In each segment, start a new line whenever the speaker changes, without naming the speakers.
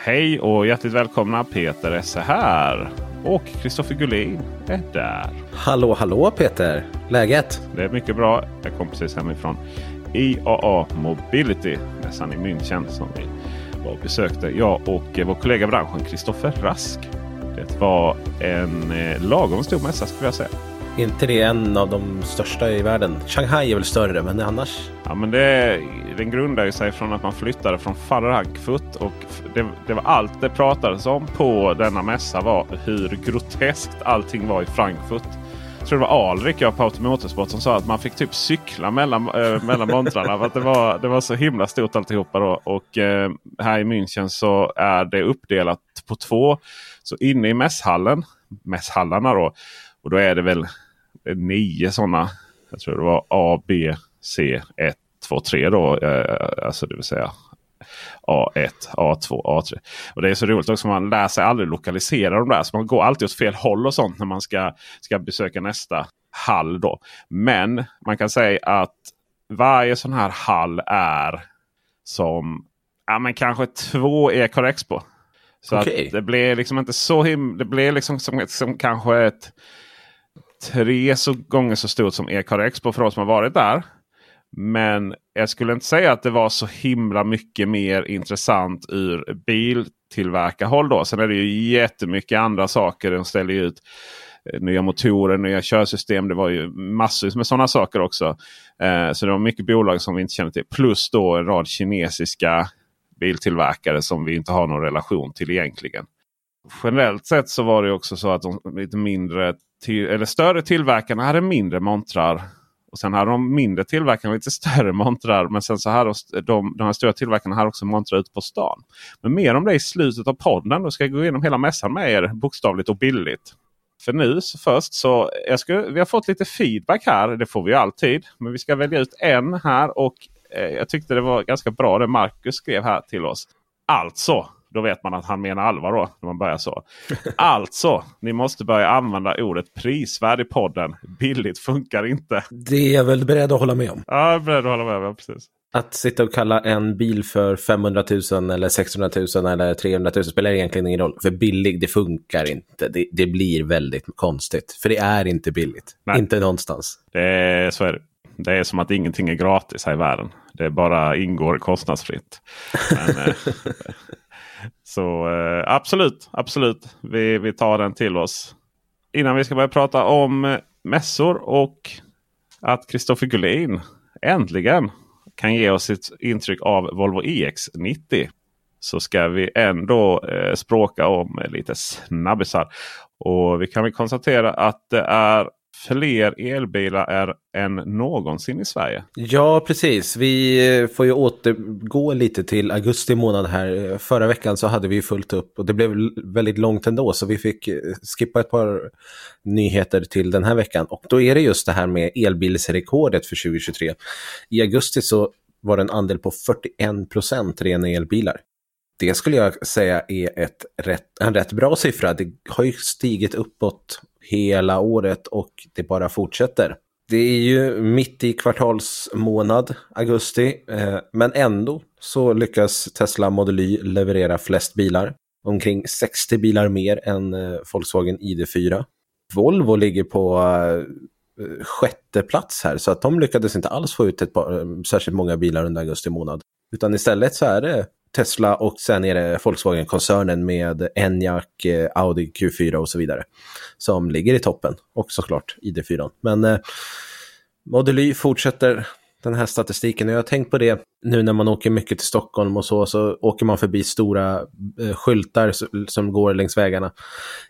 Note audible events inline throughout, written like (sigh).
Hej och hjärtligt välkomna! Peter Esse här. Och Kristoffer Gullin är där.
Hallå, hallå Peter! Läget?
Det är mycket bra. Jag kom precis hemifrån IAA Mobility, mässan i München som vi var och besökte. Jag och vår kollega i branschen Kristoffer Rask. Det var en eh, lagom stor mässa skulle jag säga
inte det en av de största i världen? Shanghai är väl större, men annars?
Ja, men det, den grundar ju sig från att man flyttade från Frankfurt. Och det, det var allt det pratades om på denna mässa var hur groteskt allting var i Frankfurt. Jag tror det var Alrik, jag på Automotorsport, som sa att man fick typ cykla mellan, äh, mellan montrarna. för att det, var, det var så himla stort alltihopa. Då. Och äh, här i München så är det uppdelat på två. Så inne i mässhallen, mässhallarna då. Och då är det väl nio sådana. Jag tror det var A, B, C, 1, 2, 3 då. Eh, alltså det vill säga A1, A2, A3. Och Det är så roligt också. Man lär sig aldrig lokalisera de där. Så man går alltid åt fel håll och sånt när man ska, ska besöka nästa hall. Då. Men man kan säga att varje sån här hall är som ja, men kanske två Ecar Expo. Så
Okej.
att det blir liksom inte så himla... Det blir liksom som, som kanske ett tre så gånger så stort som Ecar Expo för oss som har varit där. Men jag skulle inte säga att det var så himla mycket mer intressant ur biltillverkarhåll. Då. Sen är det ju jättemycket andra saker. De ställer ut eh, nya motorer, nya körsystem. Det var ju massor med sådana saker också. Eh, så det var mycket bolag som vi inte känner till. Plus då en rad kinesiska biltillverkare som vi inte har någon relation till egentligen. Generellt sett så var det också så att de lite mindre till, eller större tillverkarna hade mindre montrar. Och sen hade de mindre tillverkarna lite större montrar. Men sen så hade de, de, de här stora tillverkarna hade också montrar ute på stan. Men mer om det i slutet av podden. Då ska jag gå igenom hela mässan med er bokstavligt och billigt. För nu så först så jag ska, vi har fått lite feedback här. Det får vi ju alltid. Men vi ska välja ut en här. Och eh, jag tyckte det var ganska bra det Marcus skrev här till oss. Alltså, då vet man att han menar allvar då. När man börjar så. Alltså, ni måste börja använda ordet prisvärd i podden. Billigt funkar inte.
Det är jag väl beredd att hålla med om.
Ja, jag är beredd att hålla med. Ja, precis.
Att sitta och kalla en bil för 500 000 eller 600 000 eller 300 000 spelar egentligen ingen roll. För billig, det funkar inte. Det, det blir väldigt konstigt. För det är inte billigt.
Nej.
Inte någonstans.
Det är, så är det. Det är som att ingenting är gratis här i världen. Det bara ingår kostnadsfritt. Men, eh, (laughs) så eh, absolut, absolut. Vi, vi tar den till oss. Innan vi ska börja prata om mässor och att Kristoffer Gullin äntligen kan ge oss ett intryck av Volvo EX90. Så ska vi ändå eh, språka om lite snabbisar. Och vi kan väl konstatera att det är fler elbilar är än någonsin i Sverige.
Ja, precis. Vi eh, får ju återgå lite till augusti månad här. Förra veckan så hade vi fullt upp och det blev väldigt långt ändå så vi fick eh, skippa ett par nyheter till den här veckan. Och då är det just det här med elbilsrekordet för 2023. I augusti så var det en andel på 41 procent rena elbilar. Det skulle jag säga är ett rätt, en rätt bra siffra. Det har ju stigit uppåt hela året och det bara fortsätter. Det är ju mitt i kvartalsmånad, augusti, eh, men ändå så lyckas Tesla Model Y leverera flest bilar. Omkring 60 bilar mer än eh, Volkswagen ID4. Volvo ligger på eh, sjätte plats här, så att de lyckades inte alls få ut ett par, särskilt många bilar under augusti månad. Utan istället så är det Tesla och sen är det Volkswagen-koncernen med Enyaq, eh, Audi Q4 och så vidare som ligger i toppen. Och såklart ID4. Men eh, Model Y fortsätter den här statistiken. Och jag har tänkt på det nu när man åker mycket till Stockholm och så, så åker man förbi stora eh, skyltar som går längs vägarna.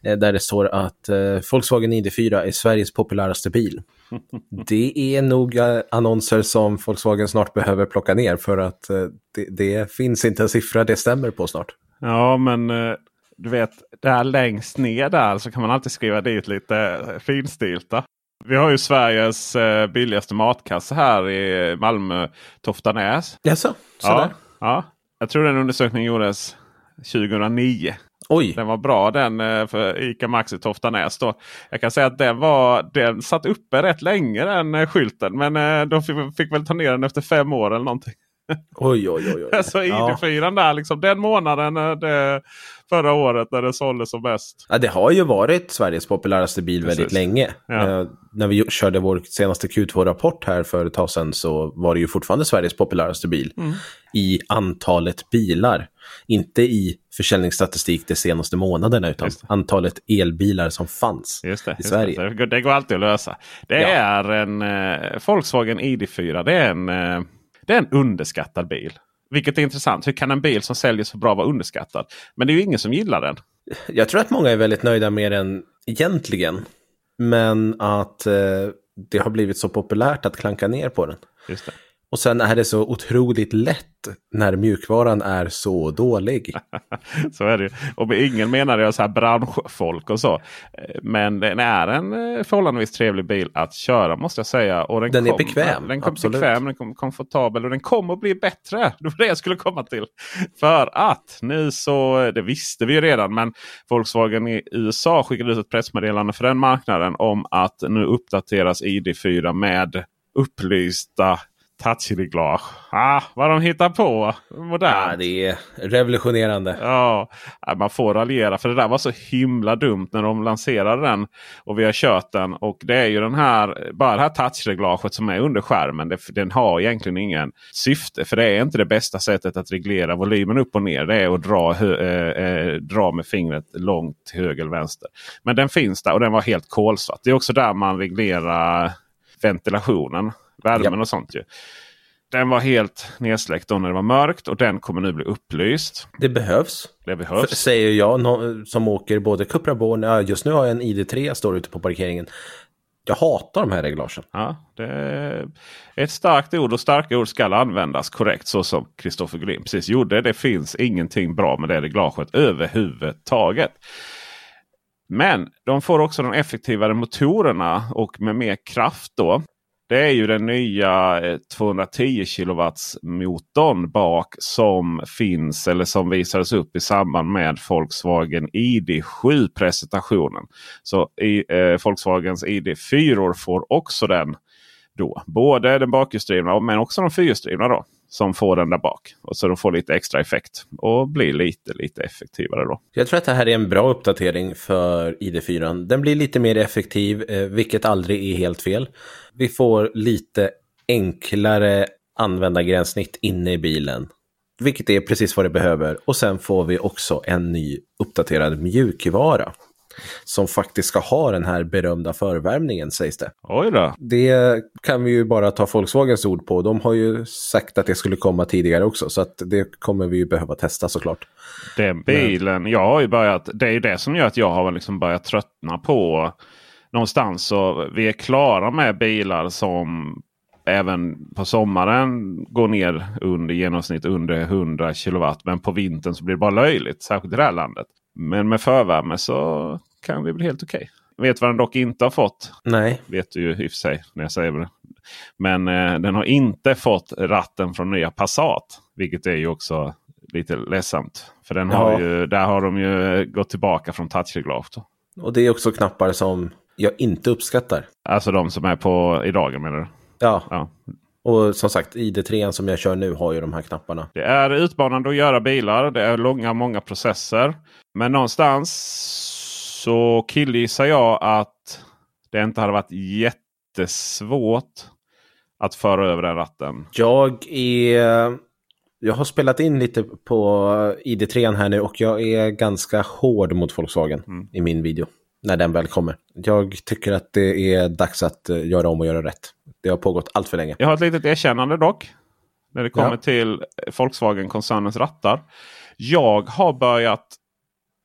Eh, där det står att eh, Volkswagen ID4 är Sveriges populäraste bil. (laughs) Det är nog eh, annonser som Volkswagen snart behöver plocka ner för att eh, det, det, finns inte en siffra det stämmer på snart.
Ja, men eh, du vet, där längst ner där så kan man alltid skriva dit lite finstilta. Vi har ju Sveriges eh, billigaste matkasse här i Malmö, Toftanäs.
Jaså,
sådär? Ja, ja, jag tror den undersökningen gjordes 2009.
Oj.
Den var bra den eh, för ICA Maxi Toftanäs. Då. Jag kan säga att den, var, den satt uppe rätt länge den skylten. Men eh, de fick, fick väl ta ner den efter fem år eller någonting.
Oj, oj, oj. oj.
Så ID4 ja. där, liksom, den månaden det, förra året när det såldes som bäst.
Ja, det har ju varit Sveriges populäraste bil Precis. väldigt länge. Ja. Eh, när vi körde vår senaste Q2-rapport här för ett tag sedan så var det ju fortfarande Sveriges populäraste bil. Mm. I antalet bilar. Inte i försäljningsstatistik de senaste månaderna utan antalet elbilar som fanns
just det,
i Sverige.
Det. det. går alltid att lösa. Det ja. är en eh, Volkswagen ID4. Det är en eh, det är en underskattad bil. Vilket är intressant. Hur kan en bil som säljer så bra vara underskattad? Men det är ju ingen som gillar den.
Jag tror att många är väldigt nöjda med den egentligen. Men att eh, det har blivit så populärt att klanka ner på den.
Just det.
Och sen är det så otroligt lätt när mjukvaran är så dålig. (laughs)
så är det Och med ingen menar jag så här branschfolk och så. Men den är en eh, förhållandevis trevlig bil att köra måste jag säga. Och den,
den
kom,
är bekväm.
Den är bekväm, den är komfortabel och den kommer att bli bättre. (laughs) Det var det jag skulle komma till. För att nu så, det visste vi ju redan, men Volkswagen i USA skickade ut ett pressmeddelande för den marknaden om att nu uppdateras ID4 med upplysta touchreglage. Ah, vad de hittar på. Modernt.
Ja, det är revolutionerande.
Ja, man får raljera. För det där var så himla dumt när de lanserade den. Och vi har kört den. Och det är ju den här, bara det här touchreglaget som är under skärmen. Det, den har egentligen ingen syfte. För det är inte det bästa sättet att reglera volymen upp och ner. Det är att dra, äh, äh, dra med fingret långt till höger eller vänster. Men den finns där och den var helt kolsvart. Det är också där man reglerar ventilationen värmen ja. och sånt. Ju. Den var helt nedsläckt då när det var mörkt och den kommer nu bli upplyst.
Det behövs.
Det behövs. För,
säger jag som åker både Cupra Born, ja, just nu har jag en ID3 står ute på parkeringen. Jag hatar de här reglagen.
Ja, det är ett starkt ord och starka ord ska användas korrekt så som Kristoffer Gullin precis gjorde. Det finns ingenting bra med det reglaget överhuvudtaget. Men de får också de effektivare motorerna och med mer kraft då. Det är ju den nya eh, 210 kW motorn bak som finns eller som visades upp i samband med Volkswagen ID7 presentationen. Så i, eh, Volkswagens ID4 får också den då. Både den bakhjulsdrivna men också de fyrhjulsdrivna då. Som får den där bak. Och så de får lite extra effekt. Och blir lite, lite effektivare då.
Jag tror att det här är en bra uppdatering för ID4. Den blir lite mer effektiv, eh, vilket aldrig är helt fel. Vi får lite enklare användargränssnitt inne i bilen. Vilket är precis vad det behöver. Och sen får vi också en ny uppdaterad mjukvara som faktiskt ska ha den här berömda förvärmningen sägs det.
Oj då.
Det kan vi ju bara ta Volkswagens ord på. De har ju sagt att det skulle komma tidigare också så att det kommer vi ju behöva testa såklart.
Den bilen, Men... jag har ju börjat, det är ju det som gör att jag har liksom börjat tröttna på någonstans så vi är klara med bilar som även på sommaren går ner under genomsnitt under 100 kW. Men på vintern så blir det bara löjligt. Särskilt i det här landet. Men med förvärme så kan det bli helt okej. Okay. vet vad den dock inte har fått?
Nej.
Vet du ju i och för sig när jag säger det. Men eh, den har inte fått ratten från nya Passat. Vilket är ju också lite ledsamt. För den har
Ja.
ju, där har de ju gått tillbaka från touchreglage.
Och det är också knappar som jag inte uppskattar.
Alltså de som är på i dagen menar du?
Ja,
Ja.
och som sagt ID3 som jag kör nu har ju de här knapparna.
Det är utmanande att göra bilar. Det är långa, många processer. Men någonstans så killgissar jag att det inte hade varit jättesvårt att föra över den ratten.
Jag är... Jag har spelat in lite på ID3 här nu och jag är ganska hård mot Volkswagen i min video. När den väl kommer. Jag tycker att det är dags att eh, göra om och göra rätt. Det har pågått allt för länge.
Jag har ett litet erkännande dock. När det kommer
Ja.
till Volkswagen-koncernens rattar. Jag har börjat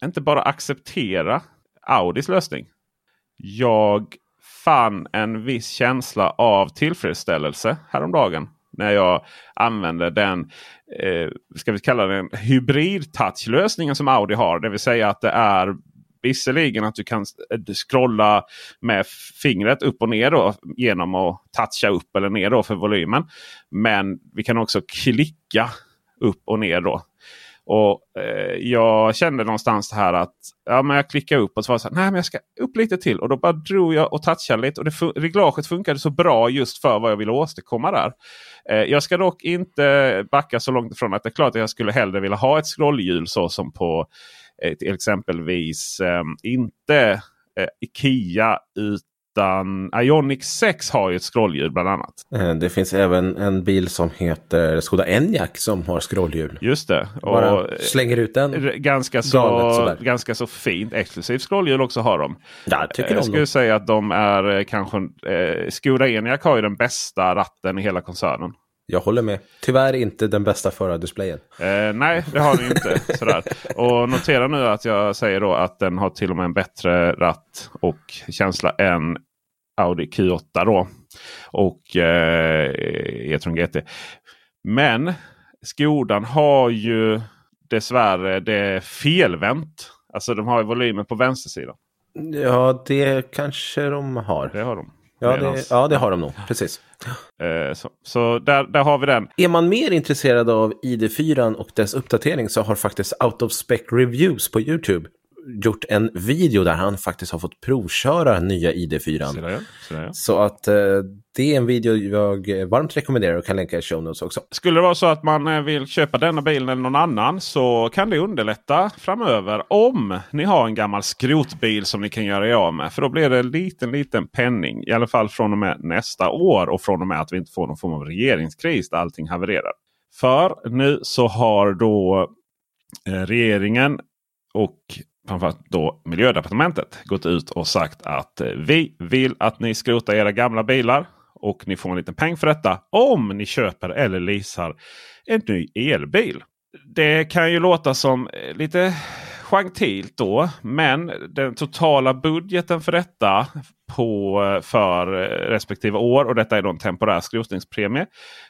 inte bara acceptera Audis lösning. Jag fann en viss känsla av tillfredsställelse häromdagen. När jag använde den, eh, ska vi kalla den hybrid-touch-lösningen som Audi har. Det vill säga att det är visserligen att du kan eh, scrolla med fingret upp och ner då, genom att toucha upp eller ner då för volymen. Men vi kan också klicka upp och ner då. Och eh, Jag kände någonstans det här att ja, men jag klickade upp och så var det så här, nej men jag ska upp lite till. Och då bara drog jag och touchade lite. Och det fun reglaget funkade så bra just för vad jag ville åstadkomma där. Eh, jag ska dock inte backa så långt ifrån att det är klart att jag skulle hellre vilja ha ett scrollhjul så som på eh, till exempelvis eh, inte eh, Ikea utan Ioniq 6 har ju ett scrollhjul bland annat.
Eh, Det finns även en bil som heter Skoda Enyaq som har scrollhjul.
Just det.
Bara
Och, eh,
slänger ut den.
ganska, så, ganska så fint exklusivt scrollhjul också har de.
Ja, jag tycker
jag
om
skulle
dem.
säga att de är eh, kanske... Eh, Skoda Enyaq har ju den bästa ratten i hela koncernen.
Jag håller med. Tyvärr inte den bästa förardisplayen.
Eh, nej, det har den inte. (laughs) Sådär. Och notera nu att jag säger då att den har till och med en bättre ratt och känsla än Audi Q8 då. Och eh, E-tron GT. Men Skodan har ju dessvärre det felvänt. Alltså de har ju volymen på vänstersidan.
Ja, det kanske de har.
Det har de.
Ja, det, ja, det har de nog. Precis.
Eh, så så där, där har vi den.
Är man mer intresserad av ID4 och dess uppdatering så har faktiskt Out of Spec Reviews på YouTube gjort en video där han faktiskt har fått provköra nya ID4.
Så där, ja. Så
att eh, det är en video jag varmt rekommenderar och kan länka i show notes också.
Skulle det vara så att man eh, vill köpa denna bilen eller någon annan så kan det underlätta framöver om ni har en gammal skrotbil som ni kan göra er av med. För då blir det en liten, liten penning. I alla fall från och med nästa år och från och med att vi inte får någon form av regeringskris där allting havererar. För nu så har då eh, regeringen och framförallt då Miljödepartementet gått ut och sagt att eh, vi vill att ni skrotar era gamla bilar. Och ni får en liten peng för detta om ni köper eller leasar en ny elbil. Det kan ju låta som eh, lite gentilt då. Men den totala budgeten för detta på, för respektive år. Och detta är då en temporär skrotningspremie.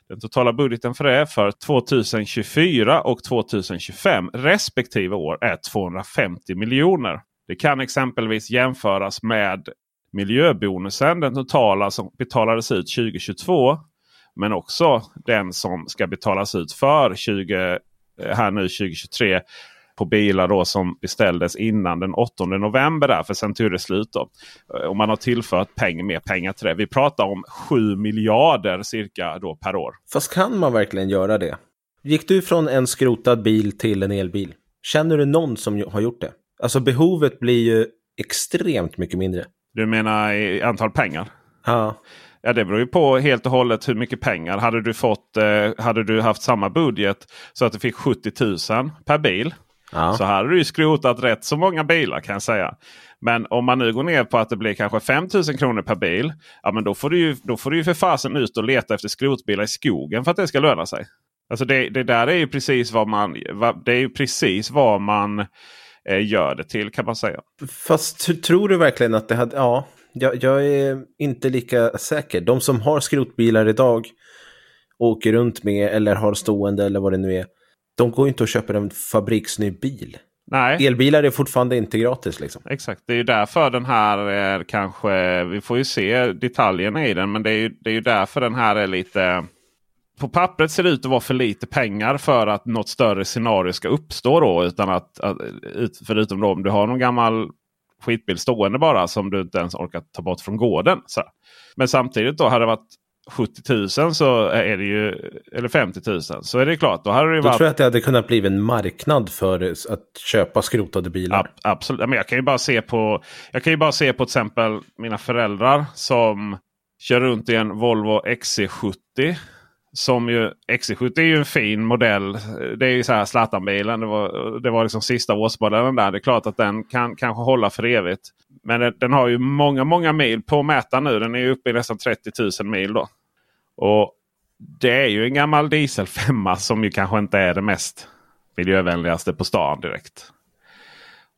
Den totala budgeten för det för 2024 och 2025 respektive år är 250 miljoner. Det kan exempelvis jämföras med miljöbonusen, den totala som betalades ut 2022. Men också den som ska betalas ut för 20, här nu 2023 på bilar då som beställdes innan den 8 november. Där, för sen tog det slut. Då. Eh, Och man har tillfört peng, mer pengar till det. Vi pratar om 7 miljarder cirka då per år.
Fast kan man verkligen göra det? Gick du från en skrotad bil till en elbil? Känner du någon som har gjort det? Alltså behovet blir ju extremt mycket mindre.
Du menar i antal pengar?
Ja,
Ja, det beror ju på helt och hållet hur mycket pengar. Hade du, fått, eh, hade du haft samma budget så att du fick 70 000 per bil.
Ja.
Så hade du ju skrotat rätt så många bilar kan jag säga. Men om man nu går ner på att det blir kanske 5 000 kronor per bil. Ja, men då får du ju, då får du ju för fasen ut och leta efter skrotbilar i skogen för att det ska löna sig. Alltså det, det där är ju precis vad man, det är ju precis vad man eh, gör det till kan man säga.
Fast tr- tror du verkligen att det hade... Ja, jag, jag är inte lika säker. De som har skrotbilar idag, åker runt med eller har stående eller vad det nu är. De går ju inte och köper en fabriksny bil
Nej.
Elbilar är fortfarande inte gratis. Liksom.
Exakt, det är ju därför den här är kanske, vi får ju se detaljerna i den, men det är ju, det är ju därför den här är lite... På pappret ser det ut att vara för lite pengar för att något större scenario ska uppstå. Då, utan att, att, förutom då om du har någon gammal skitbil stående bara som du inte ens orkar ta bort från gården. Så. Men samtidigt då hade det varit 70 000 så är det ju, eller 50 000 så är det klart. Då hade det
då
varit...
tror jag att det hade kunnat bli en marknad för att köpa skrotade bilar.
Ab absolut, men jag kan ju bara se på, jag kan ju bara se på till exempel mina föräldrar som kör runt i en Volvo XC70 som ju, XC70 är ju en fin modell. Det är ju så här Zlatan-bilen. Det var, det var liksom sista årsmodellen där. Det är klart att den kan kanske hålla för evigt. Men den, den har ju många, många mil på mätaren nu. Den är uppe i nästan 30 000 mil. då. Och Det är ju en gammal diesel 5 som ju kanske inte är det mest miljövänligaste på stan direkt.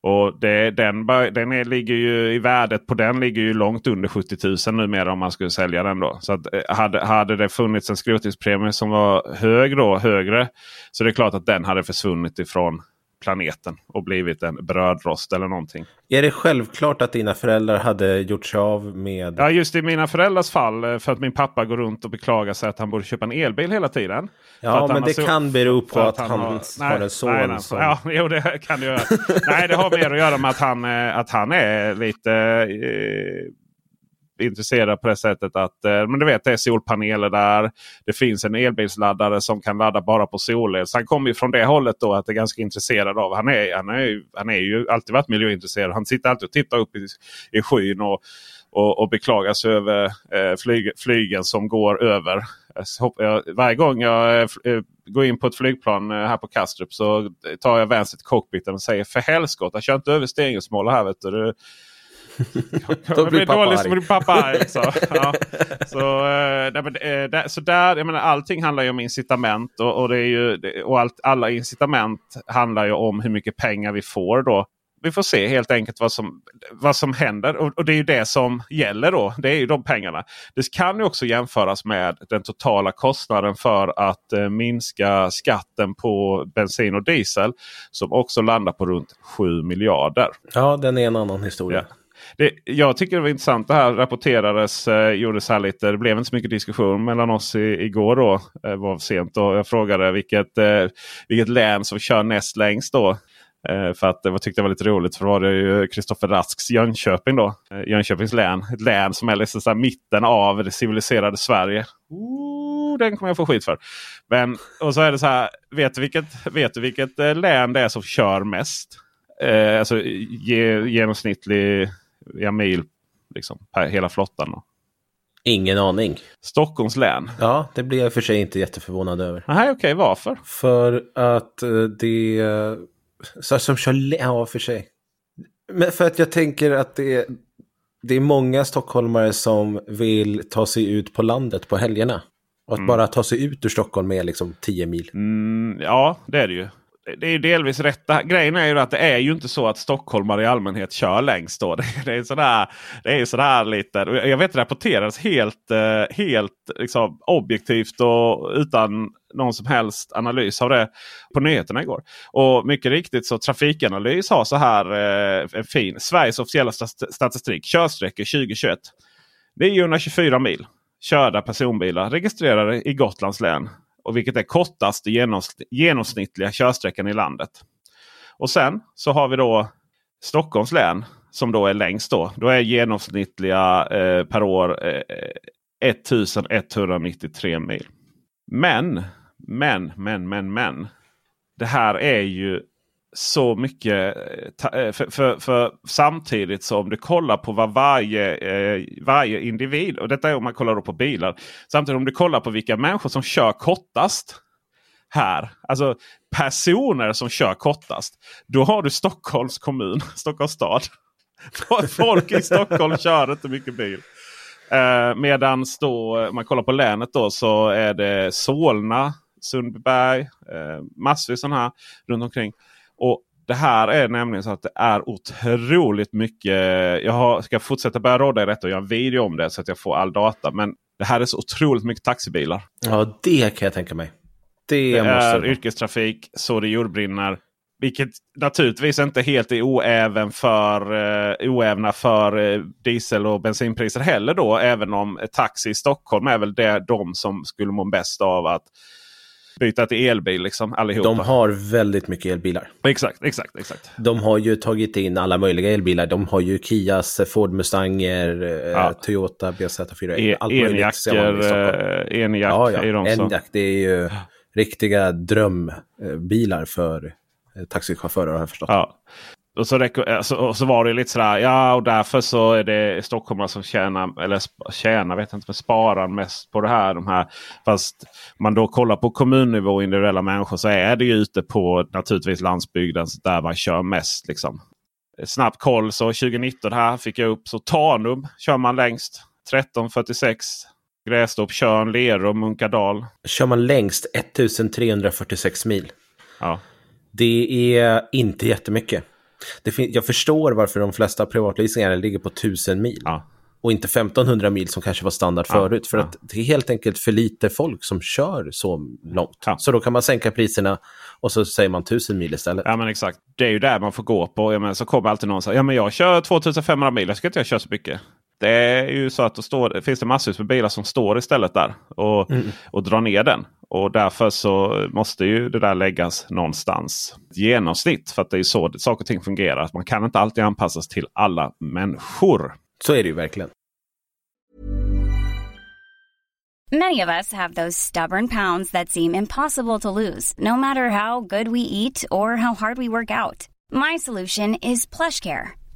Och det, den, den är, ligger ju i värdet på den ligger ju långt under 70 000 numera om man skulle sälja den. då. Så att, eh, hade, hade det funnits en skrotningspremie som var hög då, högre så det är klart att den hade försvunnit ifrån planeten och blivit en brödrost eller någonting.
Är det självklart att dina föräldrar hade gjort sig av med...
Ja just i mina föräldrars fall eh, för att min pappa går runt och beklagar sig att han borde köpa en elbil hela tiden.
Ja men det så... kan bero på att, att han,
har,
nej, har en son. Nej, nej, som...
Ja, jo, det kan det göra. (laughs) nej det har mer att göra med att han, eh, att han är lite eh, intresserad på det sättet att eh, men du vet, det är solpaneler där. Det finns en elbilsladdare som kan ladda bara på solel. Så han kommer ju från det hållet då att det är ganska intresserad av. Han är, han är, han är ju alltid varit miljöintresserad. Han sitter alltid och tittar upp i, i skyn och, och, och beklagar sig över eh, flyg, flygen som går över. Jag, varje gång jag eh, eh, går in på ett flygplan eh, här på Kastrup så tar jag vänster till cockpiten och säger för helskotta kör inte över stegringsmål här. Vet du. (laughs)
Då blir pappa
dålig, så blir pappa arg. Så, (laughs) ja. så, äh, så där, jag menar, allting handlar ju om incitament. Och, och, det är ju, och allt, alla incitament handlar ju om hur mycket pengar vi får då. Vi får se helt enkelt vad som, vad som händer. Och, och, det är ju det som gäller då. Det är ju de pengarna. Det kan ju också jämföras med den totala kostnaden för att eh, minska skatten på bensin och diesel. Som också landar på runt 7 miljarder.
Ja, den är en annan historia.
Ja. Det, jag tycker det var intressant. Det här rapporterades, eh, gjordes här lite. Det blev inte så mycket diskussion mellan oss i, igår. då. Eh, var sent och Jag frågade vilket, eh, vilket län som kör näst längst. då. Eh, för att det tyckte det var lite roligt. För då var det ju Kristoffer Rasks Jönköping. då. Eh, Jönköpings län. Ett län som är liksom så mitten av det civiliserade Sverige. Ooh, den kommer jag få skit för. Men, och så är det så här. Vet du vilket, vet du vilket eh, län det är som kör mest? Eh, alltså ge, genomsnittlig ja, mil liksom, per hela flottan. Då.
Ingen aning.
Stockholms län.
Ja, det blir jag för sig inte jätteförvånad över.
Nej, okej. Okay, varför?
För att eh, det... Så som kör... Ja, för sig. Men för att jag tänker att det, det är många stockholmare som vill ta sig ut på landet på helgerna. Och att mm. bara ta sig ut ur Stockholm är liksom 10 mil.
Mm, ja, det är det ju det är delvis rätt. Grejen är ju att det är ju inte så att stockholmare i allmänhet kör längst. Då. (laughs) Det är sådär, det är sådär lite. Jag vet det rapporterades helt, eh, helt liksom, objektivt och utan någon som helst analys av det på nyheterna igår. Och mycket riktigt så Trafikanalys har så här eh, en fin Sveriges officiella statistik. Körsträckor 2021. Det är 124 mil körda personbilar registrerade i Gotlands län och vilket är kortaste genomsnittliga körsträckan i landet. Och sen så har vi då Stockholms län som då är längst. Då, då är genomsnittliga eh, per år eh, 1193 mil. Men, men, men, men, men. Det här är ju så mycket. Eh, eh, för, för, för, samtidigt som du kollar på vad varje, eh, varje individ. Och detta är om man kollar på bilar. Samtidigt om du kollar på vilka människor som kör kortast. Här. Alltså personer som kör kortast. Då har du Stockholms kommun, (laughs) Stockholms stad. (laughs) Folk i Stockholm kör inte mycket bil. Eh, Medan då, eh, man kollar på länet då så är det Solna, Sundbyberg, eh, massvis sådana här runt omkring. Och det här är nämligen så att det är otroligt mycket. Jag har, ska fortsätta börja råda i detta och göra en video om det så att jag får all data. Men det här är så otroligt mycket taxibilar.
Ja, det kan jag tänka mig.
Det, det är yrkestrafik så det jordbrinner. Vilket naturligtvis inte helt är oäven för, eh, oävna för eh, diesel och bensinpriser heller. då. Även om taxi i Stockholm är väl det, de som skulle må bäst av att byta till elbil. Liksom, allihopa.
De har väldigt mycket elbilar.
Exakt, exakt, exakt.
De har ju tagit in alla möjliga elbilar. De har ju Kias, Ford Mustanger, eh,
Ja.
Toyota BZ4.
E-
allt möjligt.
Enjackor, eh, Enjack
Ja, ja.
är de som...
Enyaq, det är ju riktiga drömbilar för eh, taxichaufförer har jag förstått.
Ja. Och så, räcker, alltså, och så var det lite sådär, ja och därför så är det stockholmare som tjänar, eller tjänar vet jag inte, men sparar mest på det här. De här. Fast man då kollar på kommunnivå individuella människor så är det ju ute på naturligtvis landsbygden där man kör mest. Liksom. Snabb koll så 2019 här fick jag upp så Tanum kör man längst. 1346. Grästorp, Tjörn, Lerum, Munkadal.
Kör man längst 1346 mil.
Ja.
Det är inte jättemycket. Jag förstår varför de flesta privatleasingar ligger på 1000 mil.
Ja.
Och inte 1500 mil som kanske var standard
Ja,
förut. För
ja.
att det är helt enkelt för lite folk som kör så långt.
Ja.
Så då kan man sänka priserna och så säger man 1000 mil istället.
Ja men exakt. Det är ju där man får gå på. Jag menar, så kommer alltid någon och säger ja men jag kör 2500 mil. Jag ska inte jag köra så mycket. Det är ju så att det står, finns det massvis med bilar som står istället där och, och drar ner den. Och därför så måste ju det där läggas någonstans. Genomsnitt. För att det är så saker och ting fungerar. Att Man kan inte alltid anpassas till alla människor.
Så är det ju verkligen.
Many of us have those stubborn pounds that seem impossible to lose, no matter how good we eat or how hard we work out. My solution is PlushCare.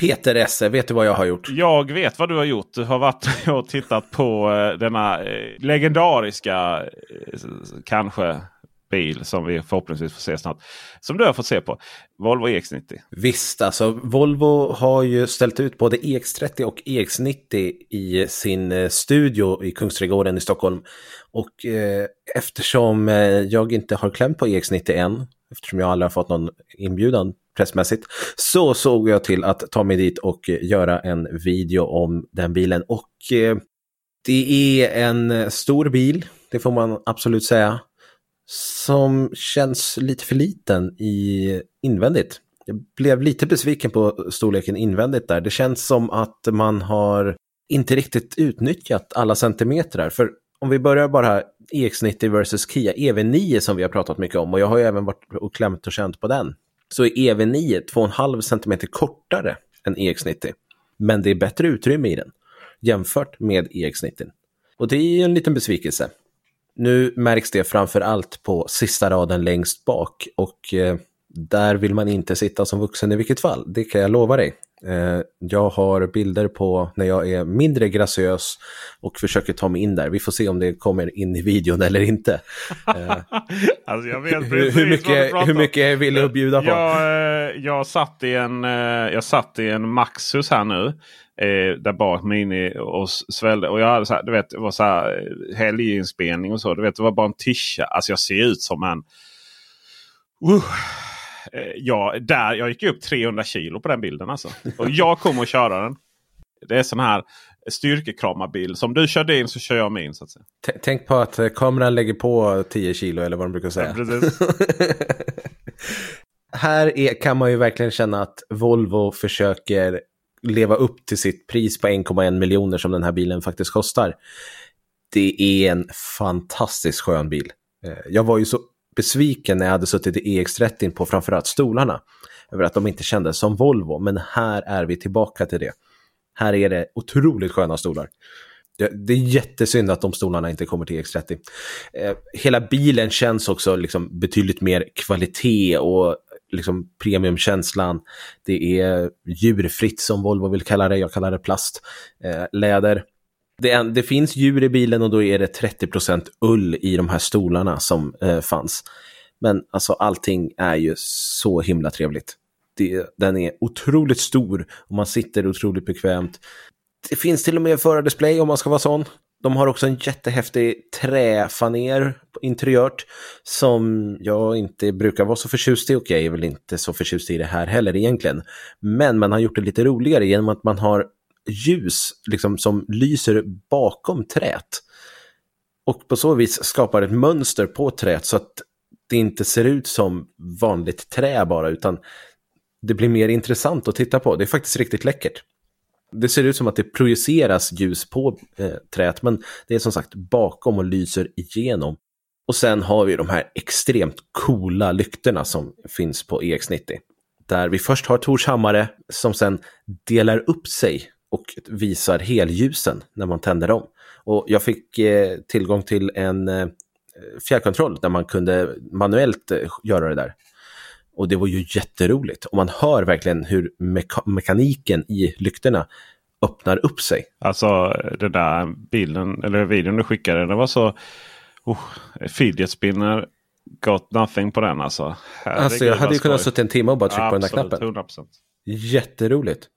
Peter Esse, vet du vad jag har gjort?
Jag vet vad du har gjort. Du har varit (laughs) och tittat på eh, denna eh, legendariska, eh, kanske, bil som vi förhoppningsvis får se snart. Som du har fått se på. Volvo EX90.
Visst, alltså Volvo har ju ställt ut både EX30 och EX90 i sin studio i Kungsträdgården i Stockholm. Och eh, eftersom jag inte har klämt på EX90 än, eftersom jag aldrig har fått någon inbjudan pressmässigt, så såg jag till att ta mig dit och eh, göra en video om den bilen. Och eh, det är en eh, stor bil, det får man absolut säga, som känns lite för liten i invändigt. Jag blev lite besviken på storleken invändigt där. Det känns som att man har inte riktigt utnyttjat alla centimetrar. För om vi börjar bara här, EX90 versus Kia EV9 som vi har pratat mycket om och jag har ju även varit och klämt och känt på den. Så är EV9 2,5 cm kortare än EX90. Men det är bättre utrymme i den jämfört med EX90. Och det är en liten besvikelse. Nu märks det framför allt på sista raden längst bak och eh, där vill man inte sitta som vuxen i vilket fall, det kan jag lova dig. Eh, jag har bilder på när jag är mindre graciös och försöker ta mig in där. Vi får se om det kommer in i videon eller inte. Eh, (laughs)
Alltså jag vet
hur, hur, mycket, hur mycket vill du bjuda på?
Jag, eh, jag, satt i en, jag satt i en Maxus här nu. Eh, där bak mini och svällde. Och jag hade så här, du vet, det var så här helginspelning och så. Du vet, det var bara en tischa. Alltså jag ser ut som en... Uh, ja, där, jag gick upp 300 kilo på den bilden alltså. Och jag kommer att köra den. Det är sån här styrkekramarbil. Som du kör din så kör jag min. Så att säga.
Tänk på att eh, kameran lägger på 10 kilo eller vad de brukar säga.
Ja, (laughs)
här är, kan man ju verkligen känna att Volvo försöker leva upp till sitt pris på 1,1 miljoner som den här bilen faktiskt kostar. Det är en fantastiskt skön bil. Eh, jag var ju så besviken när jag hade suttit i EX30 på framförallt stolarna. Över att de inte kändes som Volvo, men här är vi tillbaka till det. Här är det otroligt sköna stolar. Det är jättesynd att de stolarna inte kommer till EX30. Eh, hela bilen känns också liksom betydligt mer kvalitet och liksom premiumkänslan. Det är djurfritt som Volvo vill kalla det, jag kallar det plast. Eh, läder. Det, är, det, finns djur i bilen och då är det 30% ull i de här stolarna som eh, fanns. Men alltså allting är ju så himla trevligt. Det, den är otroligt stor och man sitter otroligt bekvämt. Det finns till och med förardisplay om man ska vara sån. De har också en jättehäftig träfaner interiört som jag inte brukar vara så förtjust i och jag är väl inte så förtjust i det här heller egentligen. Men man har gjort det lite roligare genom att man har ljus liksom, som lyser bakom trät. Och på så vis skapar ett mönster på trät så att det inte ser ut som vanligt trä bara utan det blir mer intressant att titta på. Det är faktiskt riktigt läckert. Det ser ut som att det projiceras ljus på eh, träet men det är som sagt bakom och lyser igenom. Och sen har vi de här extremt coola lyktorna som finns på EX90. Där vi först har Tors hammare som sen delar upp sig och visar helljusen när man tänder dem. Och jag fick eh, tillgång till en eh, fjärrkontroll där man kunde manuellt eh, göra det där. Och det var ju jätteroligt. Och man hör verkligen hur meka mekaniken i lyktorna öppnar upp sig.
Alltså den där bilden, eller videon du skickade, det var så... Oh, fidget spinner got nothing på den alltså.
Herregud, alltså jag hade ju kunnat sitta en timme och bara trycka på den där knappen. 100%. Jätteroligt.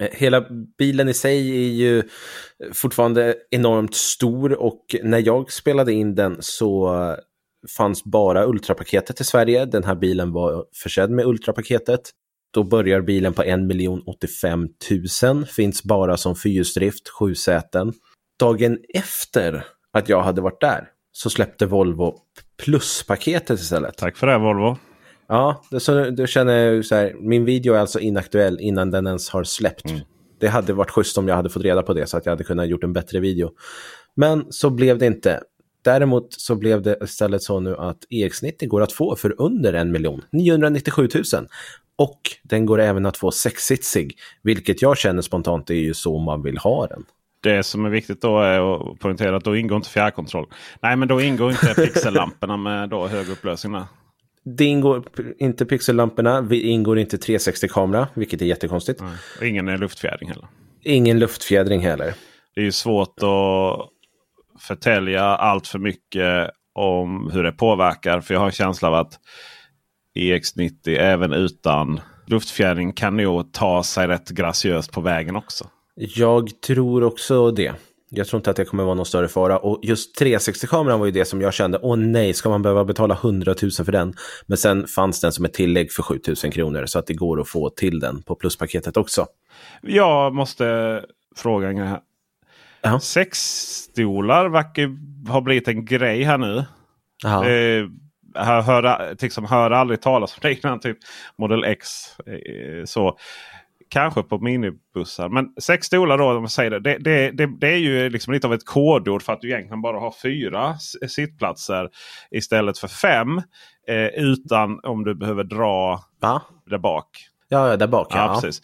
Eh, hela bilen i sig är ju fortfarande enormt stor och när jag spelade in den så fanns bara Ultrapaketet i Sverige. Den här bilen var försedd med Ultrapaketet. Då börjar bilen på 1 085 000, finns bara som fyrhjulsdrift, sju säten. Dagen efter att jag hade varit där så släppte Volvo pluspaketet istället.
Tack för det Volvo.
Ja, så, då känner så här, min video är alltså inaktuell innan den ens har släppt. Mm. Det hade varit schysst om jag hade fått reda på det så att jag hade kunnat gjort en bättre video. Men så blev det inte. Däremot så blev det istället så nu att EX90 går att få för under en miljon, 997 000. Och den går även att få sexsitsig, vilket jag känner spontant är ju så man vill ha den.
Det som är viktigt då är att poängtera att då ingår inte fjärrkontroll. Nej, men då ingår inte (laughs) pixellamporna med då hög upplösning.
Det ingår inte pixellamporna, det ingår inte 360-kamera, vilket är jättekonstigt. Nej,
och ingen luftfjädring heller.
Ingen luftfjädring heller.
Det är ju svårt att förtälja allt för mycket om hur det påverkar. För jag har en känsla av att EX90 även utan luftfjädring kan nog ta sig rätt graciöst på vägen också.
Jag tror också det. Jag tror inte att det kommer vara någon större fara. Och just 360-kameran var ju det som jag kände, åh nej, ska man behöva betala 100 000 för den? Men sen fanns den som ett tillägg för 7 000 kronor, så att det går att få till den på pluspaketet också.
Jag måste fråga en grej här. Ja. Sexstolar verkar ha blivit en grej här nu. Eh, jag hör, liksom, hör aldrig talas om (laughs) det innan. Typ Model X. Eh, så Kanske på minibussar. Men sex stolar då, om man säger det, det, det, det, är ju liksom lite av ett kodord för att du egentligen bara har fyra sittplatser istället för fem. Eh, utan om du behöver dra
Va?
där bak.
Ja, där bak.
Ja, ja. precis.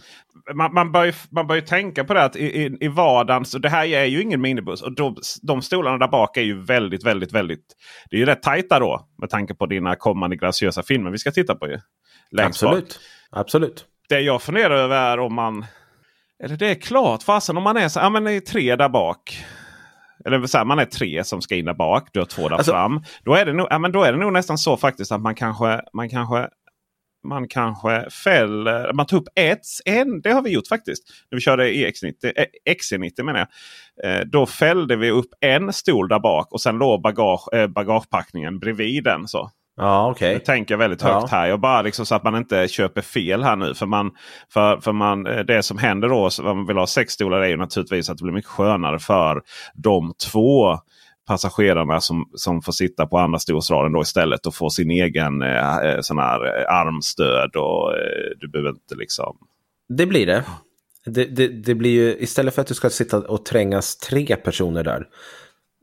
Man, man, bör ju, man bör ju tänka på det att i, i, i vardagen, så det här är ju ingen minibuss. Och de, de stolarna där bak är ju väldigt, väldigt, väldigt... Det är ju rätt tajta då med tanke på dina kommande graciösa filmer vi ska titta på. ju.
Absolut. Bak. Absolut
det jag funderar över är om man... Eller det är klart, fasen om man är så ja, men är tre där bak. Eller så här, man är tre som ska in där bak. Du har två där alltså, fram. Då är, det nog, ja, men då är det nog nästan så faktiskt att man kanske, man kanske man kanske fäller, man tar upp ett, en, det har vi gjort faktiskt. När vi körde EX90, XC90 menar jag. Eh, då fällde vi upp en stol där bak och sen låg bagage, eh, bagagepackningen bredvid den. Så.
Ja, okej.
Jag tänker väldigt högt
Ja.
här. Jag bara liksom så att man inte köper fel här nu. För, man, för, för man, eh, det som händer då, om man vill ha sex stolar, är ju naturligtvis att det blir mycket skönare för de två passagerarna som, som får sitta på andra stolsraden då istället och få sin egen eh, eh, sån här eh, armstöd. och eh, Du behöver inte liksom...
Det blir det. Det, det. det blir ju, istället för att du ska sitta och trängas tre personer där,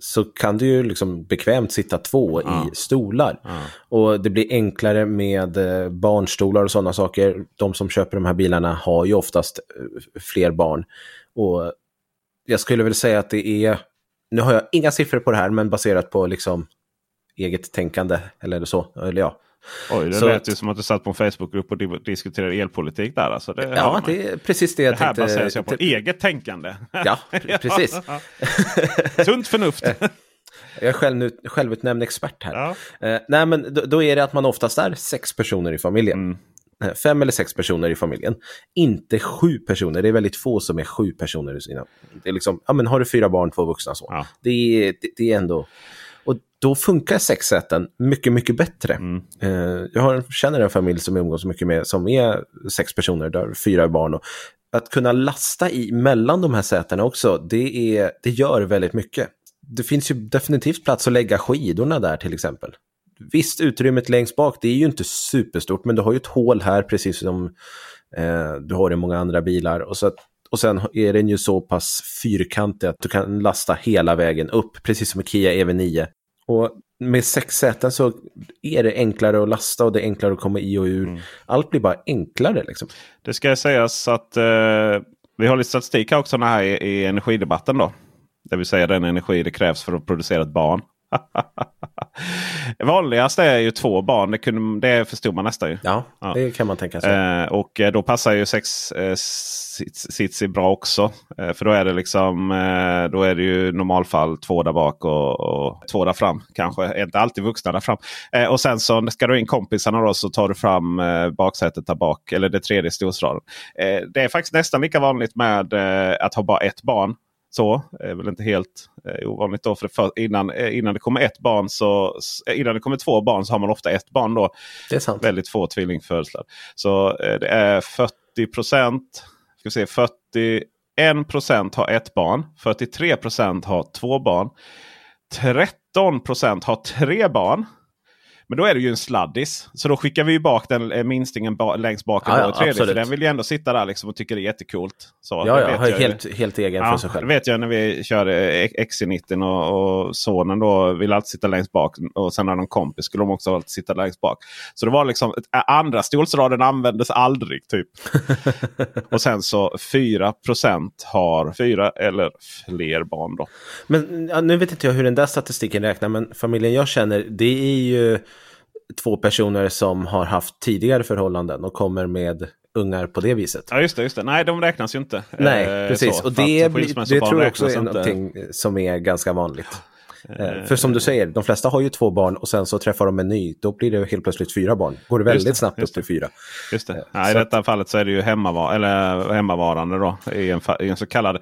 så kan du ju liksom bekvämt sitta två i stolar. Och det blir enklare med eh, barnstolar och sådana saker. De som köper de här bilarna har ju oftast eh, fler barn. Och jag skulle väl säga att det är, nu har jag inga siffror på det här, men baserat på liksom eget tänkande, eller så, eller ja.
Oj, det
Så
lät
att-
ju som att du satt på en Facebookgrupp och di- diskuterade elpolitik där. Alltså, det
Ja, det är precis det jag
det här
tänkte.
baseras ju på eget tänkande.
Ja, pre- (laughs) precis. (laughs)
Sunt förnuft. (laughs)
Jag är själv, självutnämnd expert här.
Ja.
Eh, nej, men då, då är det att man oftast är sex personer i familjen.
Mm.
Eh, Fem eller sex personer i familjen. Inte sju personer. Det är väldigt få som är sju personer i sina... Det är liksom, ja men har du fyra barn, två vuxna så.
Ja.
Det, det, det är ändå... Då funkar sexsäten mycket, mycket bättre.
Mm.
Eh, jag har, känner en familj som jag umgås mycket med som är sex personer, där fyra är barn. Och att kunna lasta i mellan de här sätena också, det, är, det gör väldigt mycket. Det finns ju definitivt plats att lägga skidorna där till exempel. Visst, utrymmet längst bak, det är ju inte superstort, men du har ju ett hål här precis som eh, du har i många andra bilar. Och, så att, och sen är den ju så pass fyrkantig att du kan lasta hela vägen upp, precis som i Kia EV9. Och med sex säten så är det enklare att lasta och det är enklare att komma i och ur. Allt blir bara enklare liksom.
Det ska sägas att eh, vi har lite statistik också här i, i energidebatten. då. Det vill säga den energi det krävs för att producera ett barn. Vanligast är ju två barn. Det, kunde, det förstod man nästan ju.
Ja,
Ja.
det kan man tänka sig.
Eh, och eh, då passar ju sex eh, sits, sits bra också. Eh, för då är det liksom eh, då är det ju normalfall två där bak och, och två där fram. Kanske inte alltid vuxna där fram. Eh, och sen så ska du in kompisarna då så tar du fram eh, baksätet där bak. Eller det tredje stolsraden. Det är faktiskt nästan lika vanligt med att ha bara ett barn. Så är väl inte helt eh, ovanligt då. För, för innan, eh, innan det kommer ett barn så eh, innan det kommer två barn så har man ofta ett barn då.
Det är sant.
Väldigt få tvillingfödslar. Så eh, det är 40 procent. Ska vi se, 41 procent har ett barn. 43 procent har två barn. 13 procent har tre barn. Men då är det ju en sladdis. Så då skickar vi ju bak den eh, minstingen ba längst bak
Ja, ja,
tredje. För den vill ju ändå sitta där liksom och tycker det är jättekult. Så,
Ja,
det
ja,
jag
helt, helt egen för sig
Det
själv.
vet jag när vi körde XC90 och, och sonen då ville alltid sitta längst bak. Och sen när de kompis skulle de också alltid sitta längst bak. Så det var liksom ett- andra stolsraden användes aldrig typ. (laughs) och sen så 4% har fyra eller fler barn då.
Men ja, nu vet inte jag hur den där statistiken räknar, men familjen jag känner, det är ju två personer som har haft tidigare förhållanden och kommer med ungar på det viset.
Ja just det, just det. Nej de räknas ju inte.
Nej,
Eh,
precis.
så,
och det, det tror jag också är
inte.
någonting som är ganska vanligt. Eh, För som du säger, de flesta har ju två barn och sen så träffar de en ny. Då blir det helt plötsligt fyra barn. Går det väldigt
det,
snabbt upp till fyra.
Just det. Nej, I
så att-
detta fallet så är det ju hemmava eller hemmavarande då. I en, i en, så kallad,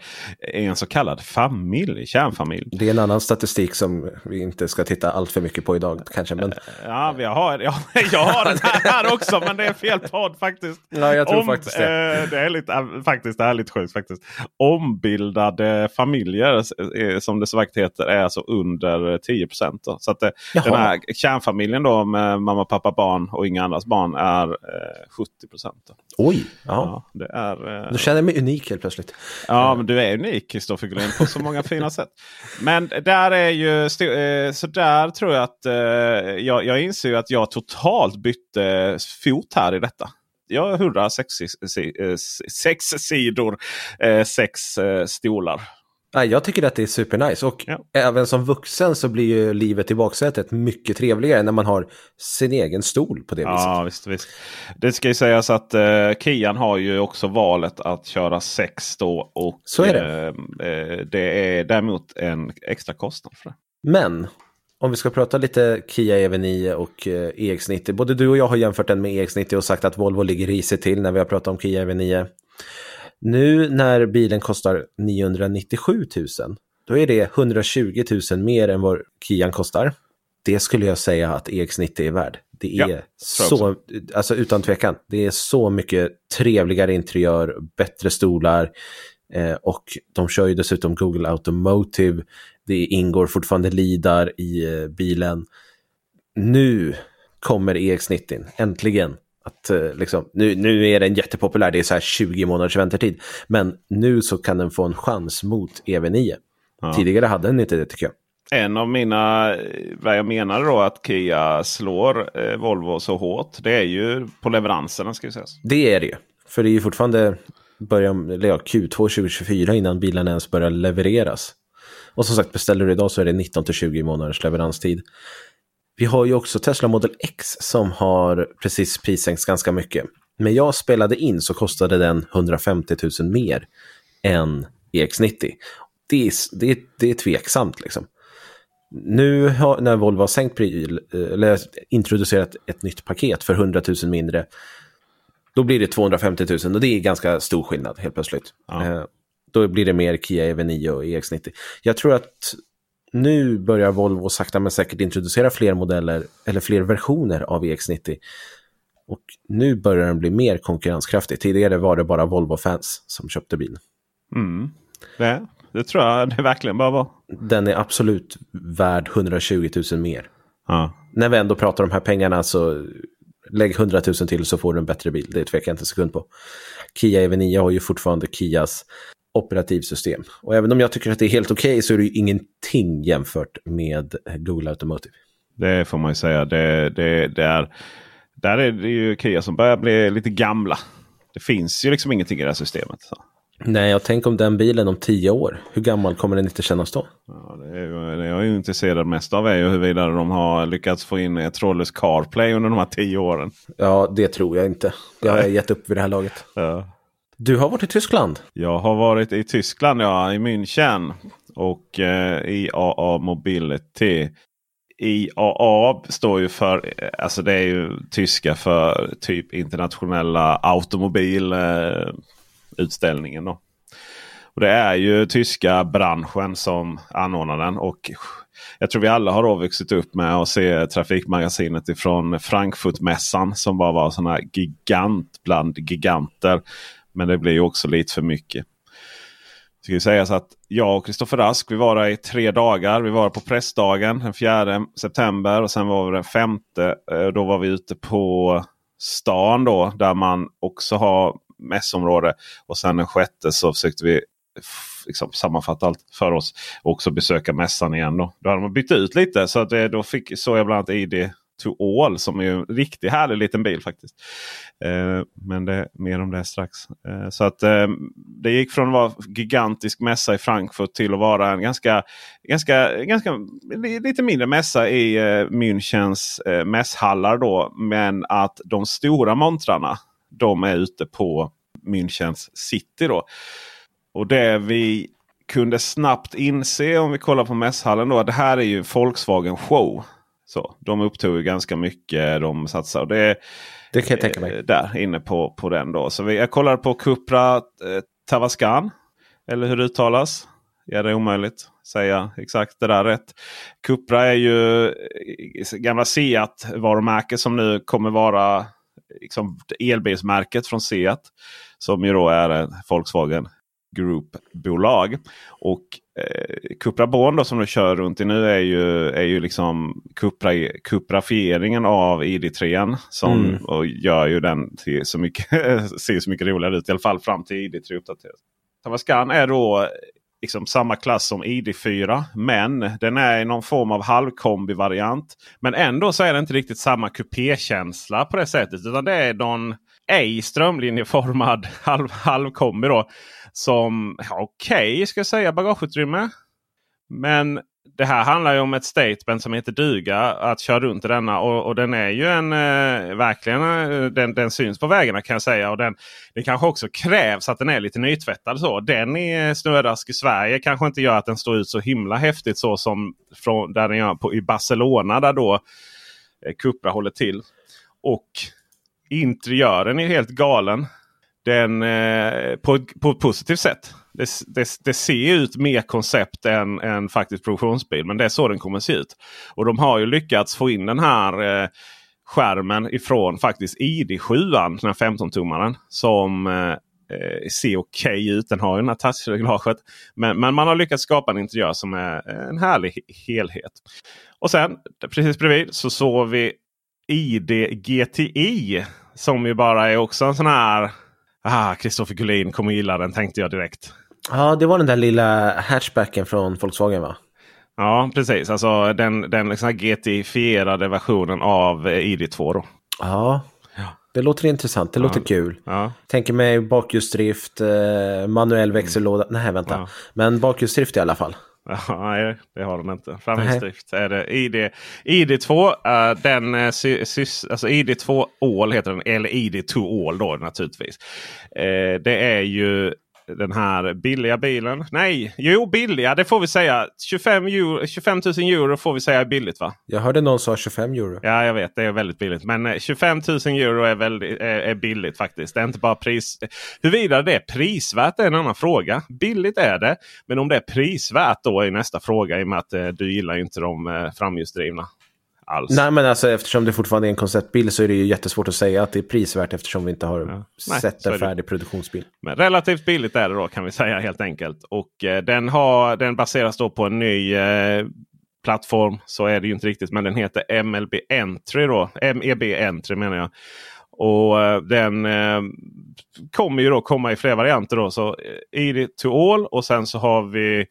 i en så kallad familj, kärnfamilj.
Det är en annan statistik som vi inte ska titta allt för mycket på idag kanske. Men
Ja, vi har, ja, (laughs) jag har den här också men det är fel podd faktiskt.
Ja, jag tror faktiskt det.
Eh, det är lite, eh, faktiskt, det är lite sjukt faktiskt. Ombildade familjer eh, som det så vackert heter är alltså under 10 procent. Så att eh,
Jaha.
den här kärnfamiljen då med mamma, pappa, barn och inga andras barn är eh, 70 procent.
oj, ja.
Ja, det är, eh,
Då känner mig unik helt plötsligt.
Ja, men du är unik Kristoffer Gullin på så många fina sätt. Men där är ju eh, så där tror jag att eh, jag, jag inser att jag totalt bytte fot här i detta. Jag hurrar sex, eh, sex sidor, eh, sex eh, stolar.
Nej, jag tycker att det är supernice och
Ja.
även som vuxen så blir ju livet i baksätet mycket trevligare när man har sin egen stol på det viset.
Ja, visst, visst. Det ska ju sägas att eh, Kian har ju också valet att köra sex då. Och
Så är det.
eh, eh, det är däremot en extra kostnad för det.
Men om vi ska prata lite Kia EV9 och eh, EX90. Både du och jag har jämfört den med EX90 och sagt att Volvo ligger risigt till när vi har pratat om Kia EV9. Nu när bilen kostar 997 000, då är det 120 000 mer än vad Kian kostar. det skulle jag säga att EX90 är värd. Det är
Ja,
så, alltså utan tvekan, det är så mycket trevligare interiör, bättre stolar eh, och de kör ju dessutom Google Automotive. Det ingår fortfarande LIDAR i eh, bilen. Nu kommer EX90, äntligen. Att, eh, liksom, nu, nu är den jättepopulär, det är så här 20 månaders väntetid. Men nu så kan den få en chans mot EV9.
Ja.
Tidigare hade den inte det tycker jag.
En av mina, eh, vad jag menar då att Kia slår eh, Volvo så hårt. Det är ju på leveranserna ska vi säga.
Det är det ju. För det är ju fortfarande början, eller ja, Q2 2024 innan bilen ens börjar levereras. Och som sagt, beställer du idag så är det 19 till 20 månaders leveranstid. Vi har ju också Tesla Model X som har precis prissänkts ganska mycket. Men jag spelade in så kostade den 150 000 mer än EX90. Det är, det det är tveksamt liksom. Nu har, när Volvo har sänkt pryl, eller introducerat ett nytt paket för 100 000 mindre, då blir det 250 000 och det är ganska stor skillnad helt plötsligt.
Ja.
Eh, då blir det mer Kia EV9 och EX90. Jag tror att nu börjar Volvo sakta men säkert introducera fler modeller eller fler versioner av EX90. Och nu börjar den bli mer konkurrenskraftig. Tidigare var det bara Volvo-fans som köpte bilen.
Mm. Det, det tror jag det verkligen bara var.
Den är absolut värd 120 000 mer.
Ja.
När vi ändå pratar om de här pengarna så lägg 100 000 till så får du en bättre bil. Det tvekar jag inte en sekund på. Kia EV9 har ju fortfarande Kias operativsystem. Och även om jag tycker att det är helt okej så är det ju ingenting jämfört med Google Automotive.
Det får man ju säga. Det, det, det är, där är det ju Kia som börjar bli lite gamla. Det finns ju liksom ingenting i det här systemet. Så.
Nej, jag tänker om den bilen om tio år. Hur gammal kommer den inte kännas då?
Ja, det, är, det jag är intresserad mest av är ju huruvida de har lyckats få in ett trådlöst CarPlay under de här tio åren.
Ja, det tror jag inte. Det har jag gett upp vid det här laget.
Ja.
Du har varit i Tyskland.
Jag har varit i Tyskland, ja, i München. Och eh, IAA Mobility. IAA står ju för, eh, alltså det är ju tyska för typ internationella automobilutställningen. Eh, Och det är ju tyska branschen som anordnar den. Och jag tror vi alla har då vuxit upp med att se Trafikmagasinet ifrån Frankfurtmässan. Som bara var sån här gigant bland giganter. Men det blir ju också lite för mycket. Det ska ju sägas att jag och Kristoffer Rask vi var där i tre dagar. Vi var på pressdagen den 4 september och sen var vi den 5. Eh, då var vi ute på stan då där man också har mässområde. Och sen den 6 så försökte vi liksom, sammanfatta allt för oss. Och också besöka mässan igen. Då, då hade man bytt ut lite. Så att det, då fick, såg jag bland annat ID to All som är ju en riktigt härlig liten bil faktiskt. Eh, men det, mer om det strax. Eh, så att eh, det gick från att vara gigantisk mässa i Frankfurt till att vara en ganska, ganska, ganska lite mindre mässa i eh, Münchens eh, mässhallar. Då, men att de stora montrarna de är ute på Münchens city. Då. Och det vi kunde snabbt inse om vi kollar på mässhallen då. att Det här är ju Volkswagen show. Så, de upptog ganska mycket. De satsar. Det,
Det kan jag tänka mig.
eh, Där inne på, på den då. Så vi, jag kollade på Cupra eh, Tavascan. Eller hur det uttalas. Ja, det är omöjligt att säga exakt det där rätt. Cupra är ju eh, gamla Seat-varumärke som nu kommer vara liksom, elbilsmärket från Seat. Som ju då är en Volkswagen Group-bolag. Och eh, Cupra Born då, som du kör runt i nu är ju, är ju liksom Cupra, Cuprafieringen av ID3. Som
Mm.
och gör ju den till så mycket, (laughs) ser så mycket roligare ut. I alla fall fram till ID3 uppdateras. Tavascan är då liksom samma klass som ID4. Men den är i någon form av halvkombi-variant. Men ändå så är det inte riktigt samma kupékänsla på det sättet. Utan det är någon ej strömlinjeformad (laughs) halv, halvkombi då. Som, ja, okej ska jag säga, bagageutrymme. Men det här handlar ju om ett statement som heter duga. Att köra runt i denna. Och, och den är ju en eh, verkligen eh, den, den syns på vägarna kan jag säga. Och den, det kanske också krävs att den är lite nytvättad. Så. Den i eh, Snödask i Sverige kanske inte gör att den står ut så himla häftigt så som från, där den gör på, i Barcelona. Där då eh, Cupra håller till. Och interiören är helt galen. Den, eh, på, på ett positivt sätt. Det, det, det ser ut mer koncept än, än faktiskt produktionsbil. Men det är så den kommer att se ut. Och de har ju lyckats få in den här eh, skärmen ifrån faktiskt ID7, den här 15-tummaren. Som eh, eh, ser okej okay ut. Den har ju den här touchreglaget. Men, men man har lyckats skapa en interiör som är eh, en härlig helhet. Och sen precis bredvid så såg vi ID GTI. Som ju bara är också en sån här... Ah, Kristoffer Gullin kommer gilla den tänkte jag direkt.
Ja, det var den där lilla hatchbacken från Volkswagen va?
Ja, precis. Alltså den, den liksom GT-fierade versionen av ID2. Då.
Ja, det låter intressant. Det ja. låter kul.
Ja.
Tänker mig bakhjulsdrift, eh, manuell växellåda. Mm. Nej, vänta. Ja. Men bakhjulsdrift i alla fall.
Nej, det har de inte. Framhjulsdrift är det. ID, ID2, uh, den, uh, sys, alltså ID2 All heter den. Eller ID2 All då naturligtvis. Uh, det är ju den här billiga bilen. Nej, jo billiga det får vi säga. 25, euro, 25 000 euro får vi säga är billigt va?
Jag hörde någon sa 25 euro.
Ja jag vet det är väldigt billigt. Men 25 000 euro är, väldigt, är, är billigt faktiskt. Det är inte bara pris. Huruvida det är prisvärt är en annan fråga. Billigt är det. Men om det är prisvärt då är nästa fråga i och med att eh, du gillar inte de eh, framhjulsdrivna alls.
Nej, men alltså, eftersom det fortfarande är en konceptbil så är det ju jättesvårt att säga att det är prisvärt eftersom vi inte har ja. sett en färdig produktionsbil.
Men relativt billigt är det då kan vi säga helt enkelt. Och eh, den, har, den baseras då på en ny eh, plattform. Så är det ju inte riktigt. Men den heter MLB Entry då. MEB Entry menar jag. Och eh, den eh, kommer ju då komma i fler varianter. Då. Så eh, ID to all och sen så har vi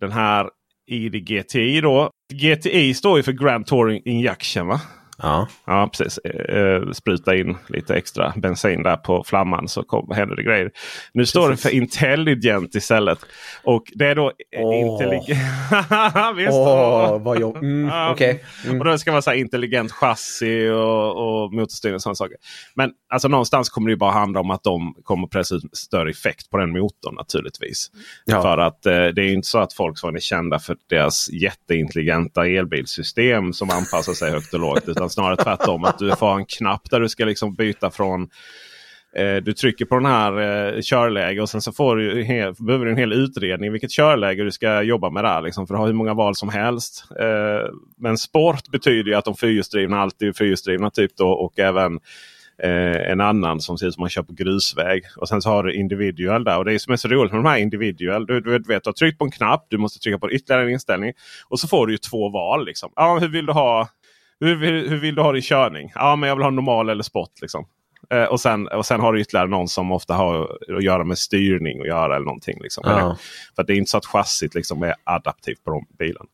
den här ID GTI då. GTI står ju för Grand Touring Injection va?
Ja.
ja, precis. Eh, spruta in lite extra bensin där på flamman så kom, händer det grejer. Nu precis. står det för Intelligent istället. Och det är då oh. intelligent. (laughs)
oh, vad jobb. Mm, okay.
mm. Och då ska man säga intelligent chassi och, och motorstyrning och sådana saker. Men alltså någonstans kommer det bara handla om att de kommer pressa ut större effekt på den motorn naturligtvis. Ja. För att eh, det är inte så att Volkswagen är kända för deras jätteintelligenta elbilsystem som anpassar sig högt och lågt. Utan snarare tvärtom. Att du får en knapp där du ska liksom byta från eh, du trycker på den här eh, körläge och sen så får du hel, behöver du en hel utredning vilket körläge du ska jobba med där. Liksom, för du har hur många val som helst. Eh, men sport betyder ju att de fyrhjulsdrivna alltid är fyrhjulsdrivna. Typ då, och även eh, en annan som ser ut som man kör på grusväg. Och sen så har du individual där. Och det som är så roligt med de här individual. Du, du vet, du har tryckt på en knapp. Du måste trycka på ytterligare en inställning. Och så får du ju två val. Liksom. Ja, hur vill du ha hur, hur, hur, vill du ha din körning? Ja, men jag vill ha normal eller sport. Liksom. Eh, och, sen, och sen har du ytterligare någon som ofta har att göra med styrning och göra eller någonting. Liksom. Ja. För det är inte så att chassit liksom är adaptivt på de bilen.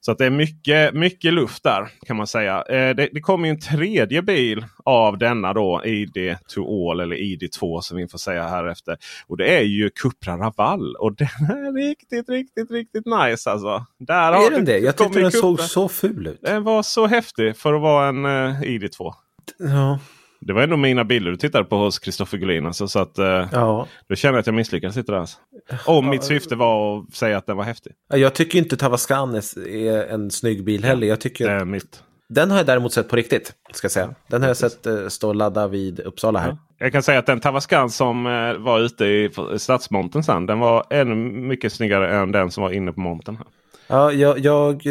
Så att det är mycket, mycket luft där kan man säga. Eh, det, det kommer en tredje bil av denna då ID to all eller ID2 som vi får säga här efter. Och det är ju Cupra Raval. Och den är riktigt, riktigt, riktigt nice alltså.
Där är den det? Jag tyckte den såg så ful ut.
Den var så häftig för att vara en uh, ID2.
Ja.
Det var ändå mina bilder du tittade på hos Kristoffer Gullin. Alltså, så att, uh, ja. Då känner jag att jag misslyckades lite där. Alltså. Om mitt syfte var att säga att den var häftig.
Jag tycker inte Tavascan är en snygg bil heller. Jag tycker...
Det är mitt.
Den har jag däremot sett på riktigt. Ska säga. Den har jag sett uh, stå och ladda vid Uppsala här. Ja.
Jag kan säga att den Tavascan som uh, var ute i stadsmonten sen. Den var ännu mycket snyggare än den som var inne på monten. Här.
Ja, jag, jag,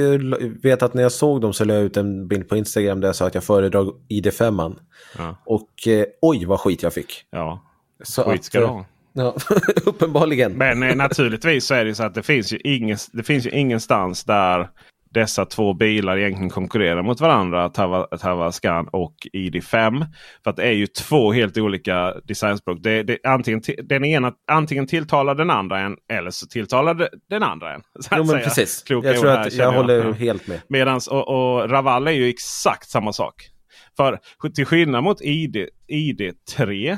vet att när jag såg dem så la jag ut en bild på Instagram där jag sa att jag föredrar ID5. Ja. Och eh, oj vad skit jag fick.
Ja, så skit ska du ha.
Ja, (laughs) uppenbarligen.
Men eh, naturligtvis så är det så att det finns ju, ingen, det finns ju ingenstans där dessa två bilar egentligen konkurrerar mot varandra. Tavascan och ID5. För att det är ju två helt olika designspråk. Det, det, antingen, den ena antingen tilltalar den andra en eller så tilltalar den andra en.
Jo, men precis. jag tror att jag, jag håller helt med.
Medans, och, och Raval är ju exakt samma sak. För till skillnad mot ID, ID3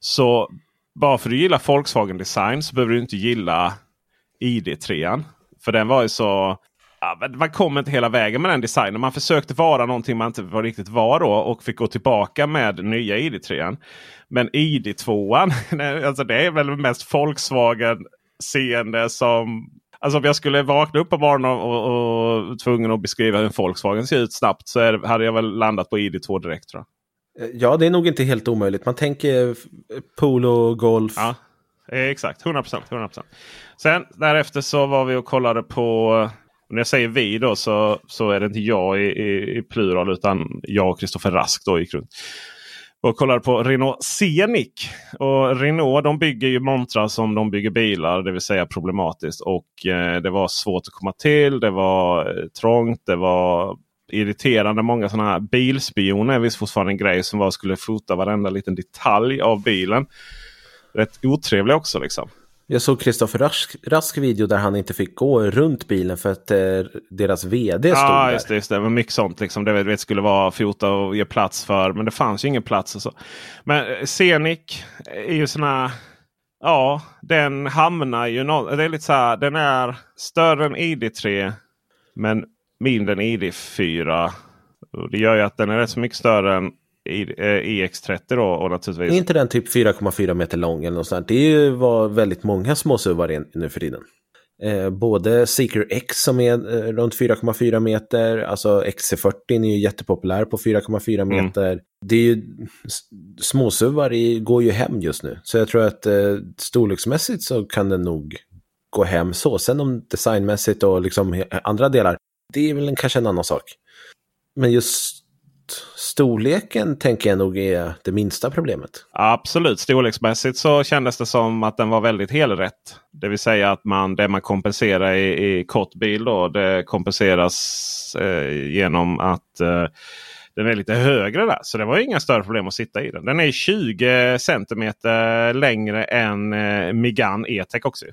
så bara för att du gillar Volkswagen Design så behöver du inte gilla ID3. För den var ju så ja, man kom inte hela vägen med den designen. Man försökte vara någonting man inte var riktigt var då och fick gå tillbaka med nya ID3. Men ID2 (laughs) alltså det är väl mest Volkswagen seende som Alltså om jag skulle vakna upp på morgonen och, och, och tvungen att beskriva hur en Volkswagen ser ut snabbt så är, hade jag väl landat på ID2 direkt. tror jag.
Ja, det är nog inte helt omöjligt. Man tänker polo, golf.
Ja. Eh, Exakt, 100%, 100%. Sen därefter så var vi och kollade på, när jag säger vi då så, så är det inte jag i, i, i plural utan jag och Kristoffer Rask då gick runt. Och kollade på Renault Scenic. Och Renault de bygger ju montrar som de bygger bilar, det vill säga problematiskt. Och eh, det var svårt att komma till, det var eh, trångt, det var irriterande. Många sådana här bilspioner visst fortfarande en grej som var skulle fota varenda liten detalj av bilen. Rätt otrevlig också liksom.
Jag såg Kristoffer Rask, Rask video där han inte fick gå runt bilen för att eh, deras vd stod
Ja,
där.
just det. Just det. Men mycket sånt liksom. Det vet, skulle vara fota och ge plats för. Men det fanns ju ingen plats. Och så. Men eh, Scenic är ju sån här... Ja, den hamnar ju... nå- Det är lite så här, den är större än ID3 men mindre än ID4. Och det gör ju att den är rätt så mycket större än EX30 då. Och naturligtvis.
Är inte den typ 4,4 meter lång eller något sånt? Det är ju vad väldigt många småsuvar nu för tiden. Eh, både Seeker X som är eh, runt 4,4 meter, alltså XC40 är ju jättepopulär på 4,4 meter. Det är ju, småsuvar i, går ju hem just nu. Så jag tror att eh, storleksmässigt så kan den nog gå hem så. Sen om designmässigt och liksom andra delar, det är väl en, kanske en annan sak. Men just storleken tänker jag nog är det minsta problemet.
Absolut, storleksmässigt så kändes det som att den var väldigt helrätt. Det vill säga att man, det man kompenserar i, i kort bil då, det kompenseras eh, genom att eh, den är lite högre där. Så det var inga större problem att sitta i den. Den är 20 centimeter längre än eh, Migan E-Tech också.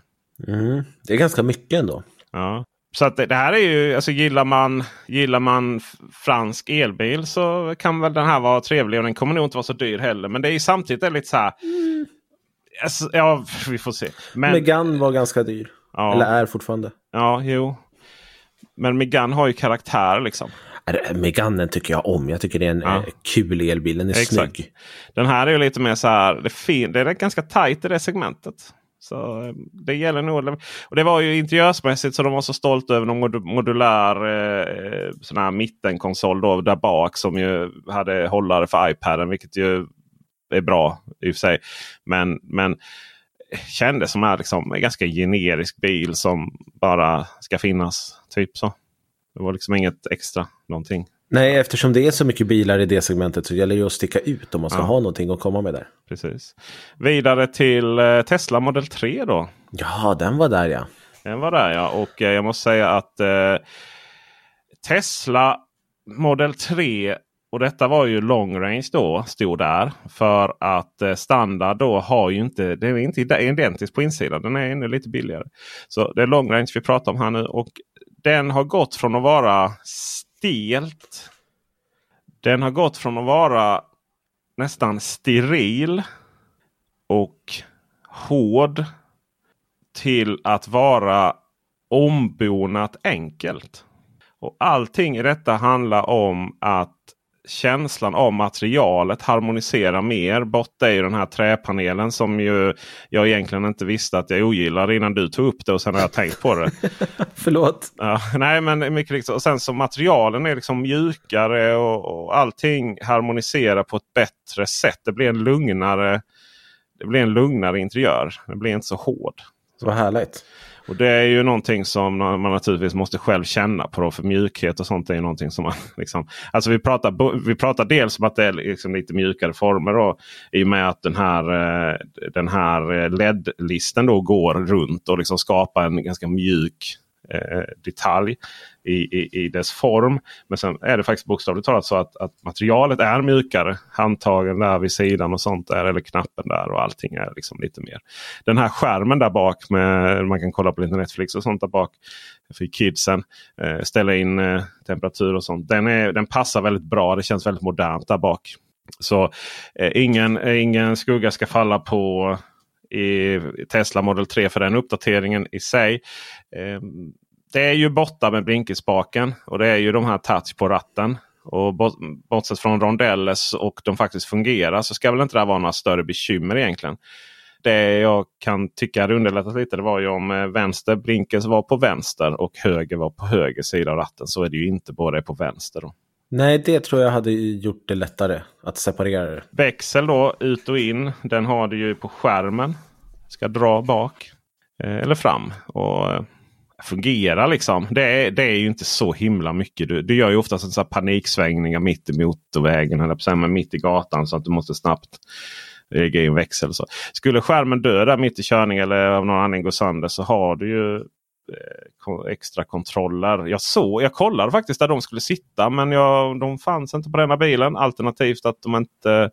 Mm. Det är ganska mycket ändå.
Ja. Så att det, det här är ju, alltså gillar man, gillar man fransk elbil så kan väl den här vara trevlig. Och den kommer nog inte vara så dyr heller. Men det är ju samtidigt är lite så här. Alltså, ja, vi får se. Men,
Megane var ganska dyr.
Ja.
Eller är fortfarande.
Ja, jo. Men Megane har ju karaktär liksom.
Meganen tycker jag om. Jag tycker det är en
Ja.
eh, kul elbil. Den är
Exakt.
snygg.
Den här är ju lite mer så här. Det, är fin, det är ganska tajt i det segmentet. Så eh, det gäller nog. Och det var ju interiörsmässigt så de var så stolta över någon modulär eh, sån här mittenkonsol då, där bak som ju hade hållare för iPaden. Vilket ju är bra i och för sig. Men, men kändes som är liksom en ganska generisk bil som bara ska finnas. Typ så. Det var liksom inget extra någonting.
Nej, eftersom det är så mycket bilar i det segmentet så gäller det ju att sticka ut om man ska
Ja.
ha någonting att komma med där.
Precis. Vidare till eh, Tesla Model 3 då.
Ja, den var där ja.
Den var där ja. Och eh, jag måste säga att eh, Tesla Model 3 och detta var ju long range då, stod där. För att eh, standard då har ju inte, det är inte ide- identiskt på insidan. Den är ännu lite billigare. Så det är long range vi pratar om här nu. Och den har gått från att vara stelt. Den har gått från att vara nästan steril och hård till att vara ombonat enkelt. Och allting i detta handlar om att känslan av materialet harmoniserar mer. Borta är ju den här träpanelen som ju jag egentligen inte visste att jag ogillade innan du tog upp det och sen har jag tänkt på det. (laughs)
Förlåt.
Ja, nej men mycket riktigt. Och sen så materialen är liksom mjukare och, och allting harmoniserar på ett bättre sätt. Det blir en lugnare, det blir en lugnare interiör. Det blir inte så hård.
Vad härligt.
Och det är ju någonting som man naturligtvis måste själv känna på. Då, för mjukhet och sånt är ju någonting som man... (laughs) Liksom, alltså vi pratar, vi pratar dels om att det är liksom lite mjukare former. Då, I och med att den här, eh, den här eh, LED-listen då går runt och liksom skapar en ganska mjuk eh, detalj i, i, i dess form. Men sen är det faktiskt bokstavligt talat så att, att materialet är mjukare. Handtagen där vid sidan och sånt där. Eller knappen där och allting är liksom lite mer. Den här skärmen där bak med man kan kolla på lite Netflix och sånt där bak. För kidsen. Eh, ställa in eh, temperatur och sånt. Den, är, den passar väldigt bra. Det känns väldigt modernt där bak. Så eh, ingen, ingen skugga ska falla på i Tesla Model 3 för den uppdateringen i sig. Ehm, det är ju borta med blinkespaken och det är ju de här touch på ratten. Och bortsett från rondelles och de faktiskt fungerar så ska väl inte det här vara några större bekymmer egentligen. Det jag kan tycka hade underlättat lite det var ju om eh, vänster blinkers var på vänster och höger var på höger sida av ratten. Så är det ju inte båda är på vänster. Då.
Nej, det tror jag hade gjort det lättare att separera det.
Växel då ut och in. Den har du ju på skärmen. ska dra bak eh, eller fram. Och eh, fungera liksom. Det är, det är ju inte så himla mycket. Du, du gör ju oftast en sån paniksvängningar mitt i motorvägen. Eller men mitt i gatan så att du måste snabbt lägga in växel. Så. Skulle skärmen dö där mitt i körning eller av någon anledning gå sönder så har du ju extra kontroller. Jag såg, jag kollade faktiskt där de skulle sitta men jag, de fanns inte på denna bilen. Alternativt att de inte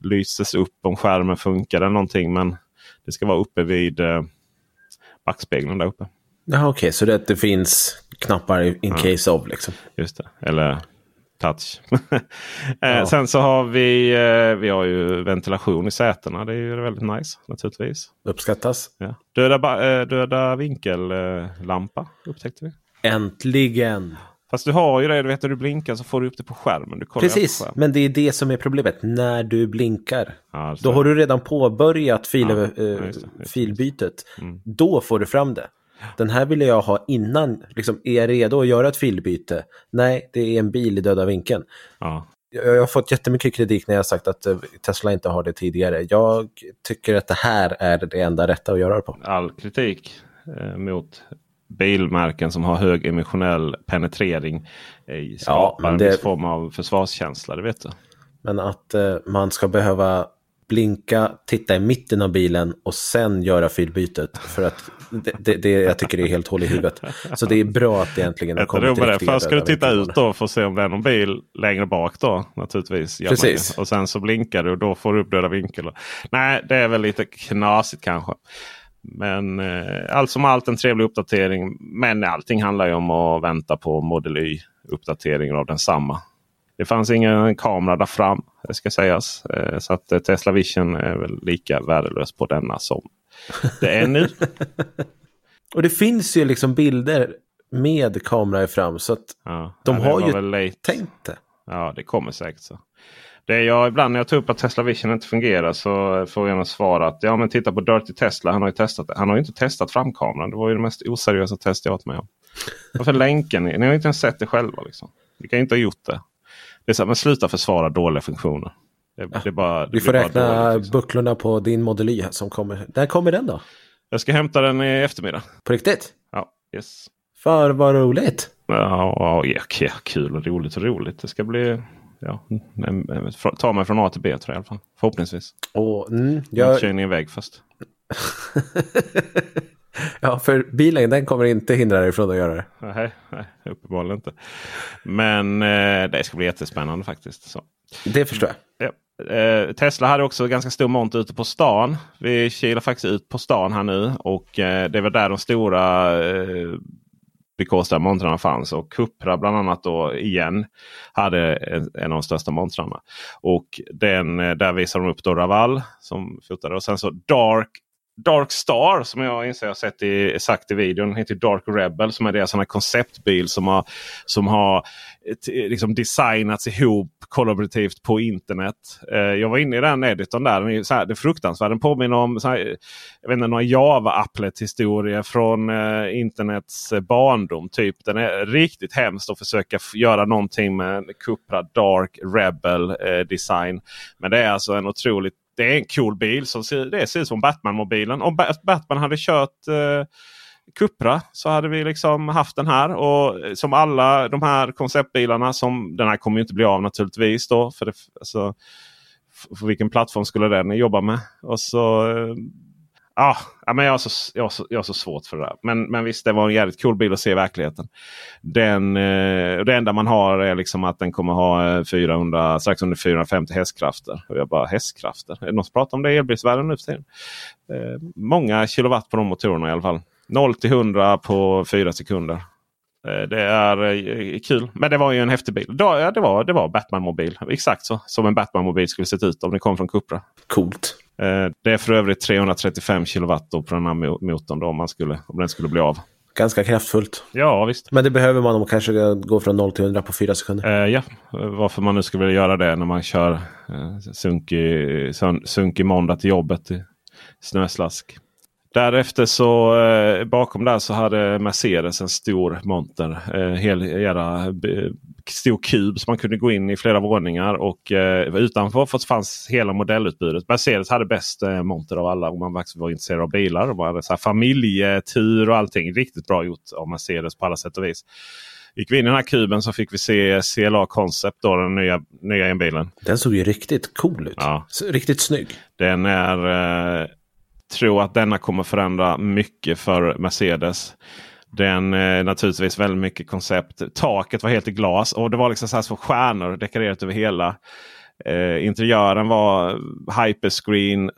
lyses upp om skärmen funkar eller någonting. Men det ska vara uppe vid eh, backspegeln där uppe.
Okej, okay. så det, det finns knappar in ja. case of liksom?
Just det, eller touch. (laughs) Eh, ja. Sen så har vi, eh, vi har ju ventilation i sätena. Det är ju väldigt nice naturligtvis.
Uppskattas.
Ja. Döda, eh, döda vinkellampa upptäckte vi.
Äntligen!
Fast du har ju det, du vet när du blinkar så får du upp det på skärmen.
Precis,
skärmen.
men det är det som är problemet. När du blinkar. Ja, då har du redan påbörjat fil, ja, äh, just det, filbytet. Mm. Då får du fram det. Den här ville jag ha innan. Liksom, är jag redo att göra ett filbyte? Nej, det är en bil i döda vinkeln.
Ja.
Jag har fått jättemycket kritik när jag sagt att eh, Tesla inte har det tidigare. Jag tycker att det här är det enda rätta att göra det på.
All kritik eh, mot bilmärken som har hög emotionell penetrering eh, skapar ja, det... en viss form av försvarskänsla. Det vet du.
Men att man ska behöva blinka, titta i mitten av bilen och sen göra filbytet. För att det, det, det, jag tycker det är helt hål i huvudet. Så det är bra att det äntligen har kommit
det. Först ska du titta ut då för att se om det är någon bil längre bak då. Naturligtvis.
Precis.
Och sen så blinkar du och då får du upp döda vinkel. Nej, det är väl lite knasigt kanske. Men eh, allt som allt en trevlig uppdatering. Men allting handlar ju om att vänta på Model Y-uppdateringen av densamma. Det fanns ingen kamera där fram. Det ska sägas. Eh, så att eh, Tesla Vision är väl lika värdelös på denna som det är nu. (laughs)
Och det finns ju liksom bilder med kamera fram. Så att ja, de har ju tänkt det.
Ja, det kommer säkert så. Det är jag, ibland när jag tar upp att Tesla Vision inte fungerar så får jag svar att ja men titta på Dirty Tesla. Han har ju testat det. Han har ju inte testat framkameran. Det var ju det mest oseriösa test jag varit med om. Varför (laughs) länkar ni? Ni har inte ens sett det själva. Liksom. Ni kan ju inte ha gjort det. Det är så här, men sluta försvara dåliga funktioner. Det,
ja.
det bara,
Vi får räkna dåligt, bucklorna på din Model Y som kommer. När kommer den då?
Jag ska hämta den i eftermiddag.
På riktigt?
Ja, yes.
För vad roligt.
Ja, ja, ja kul och roligt och roligt. Det ska bli... Ja, ta mig från A till B tror jag i alla fall. Förhoppningsvis.
Och, mm, jag...
Kör in i en vägg först. (laughs) (laughs)
Ja, för bilen den kommer inte hindra dig från att göra det.
Nej, nej uppenbarligen inte. Men eh, det ska bli jättespännande faktiskt. Så.
Det förstår
jag. Ja. Eh, Tesla hade också ganska stor mont ute på stan. Vi kilar faktiskt ut på stan här nu och eh, det var där de stora eh, montrarna fanns. Och Cupra bland annat då igen hade en, en av de största montrarna. Och den, eh, där visar de upp då Raval som fotade. Och sen så Dark Dark Star som jag inser jag sett i, sagt i videon heter Dark Rebel som är deras konceptbil som har, som har liksom designats ihop kollaborativt på internet. Eh, jag var inne i den editorn där. Den är, så här, det är fruktansvärt. Den påminner om så här, jag vet inte, några Java-applet historier från eh, internets eh, barndom. Typ. Den är riktigt hemskt att försöka göra någonting med Cupra Dark Rebel eh, design. Men det är alltså en otroligt det är en cool bil. Som ser, det ser ut som Batman-mobilen. Om Batman hade kört eh, Cupra så hade vi liksom haft den här. Och som alla de här konceptbilarna. som Den här kommer inte bli av naturligtvis. då. För, det, alltså, för vilken plattform skulle den jobba med? Och så eh, Ah, ja, men jag, har så, jag, har så, jag har så svårt för det där. Men, men visst, det var en jävligt cool bil att se i verkligheten. Den, eh, det enda man har är liksom att den kommer ha eh, 400, strax under 450 hästkrafter. Och jag bara hästkrafter? Är det någon som pratar om det i elbilsvärlden nu för tiden? Eh, många kilowatt på de motorerna i alla fall. 0 till 100 på 4 sekunder. Eh, det är eh, kul. Men det var ju en häftig bil. Ja, det var, det var Batman-mobil. Exakt så som en Batman-mobil skulle sett ut om den kom från Cupra.
Coolt.
Eh, det är för övrigt 335 kilowatt på den här motorn då, om, man skulle, om den skulle bli av.
Ganska kraftfullt.
Ja visst.
Men det behöver man om man kanske går från 0 till 100 på 4 sekunder.
Eh, ja, varför man nu skulle vilja göra det när man kör eh, sunkig, sunkig måndag till jobbet i snöslask. Därefter så eh, bakom där så hade Mercedes en stor monter. Eh, hel, era stor kub som man kunde gå in i flera våningar. Och eh, utanför fanns hela modellutbudet. Mercedes hade bäst eh, monter av alla om man var intresserad av bilar. De hade så här familjetur och allting. Riktigt bra gjort av Mercedes på alla sätt och vis. Gick vi in i den här kuben så fick vi se CLA Concept, då, den nya, nya elbilen.
Den såg ju riktigt cool ut.
Ja.
Riktigt snygg.
Den är tro tror att denna kommer förändra mycket för Mercedes. Den är naturligtvis väldigt mycket koncept. Taket var helt i glas och det var liksom så här små stjärnor dekorerat över hela. Eh, interiören var hyperscreen.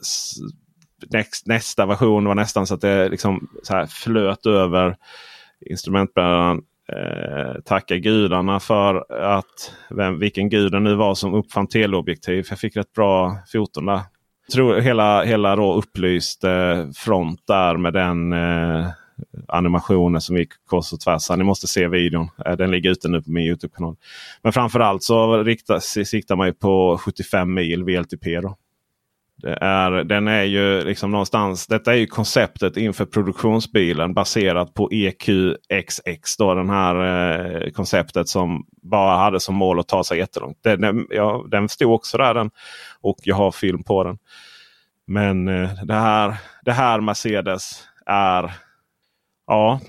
Next, nästa version var nästan så att det liksom så här flöt över instrumentbrädan. Eh, tacka gudarna för att vem, vilken gud det nu var som uppfann teleobjektiv. Jag fick rätt bra foton där tror hela, hela då upplyst eh, front där med den eh, animationen som gick kors och tvärs. Ni måste se videon. Eh, den ligger ute nu på min Youtube-kanal. Men framförallt så riktar, siktar man på 75 mil VLTP. Då. Det är, den är ju liksom någonstans. Detta är ju konceptet inför produktionsbilen baserat på EQXX. Då, den här eh, konceptet som bara hade som mål att ta sig jättelångt. Den, den, ja, den stod också där den, och jag har film på den. Men eh, det, här, det här Mercedes är Ja,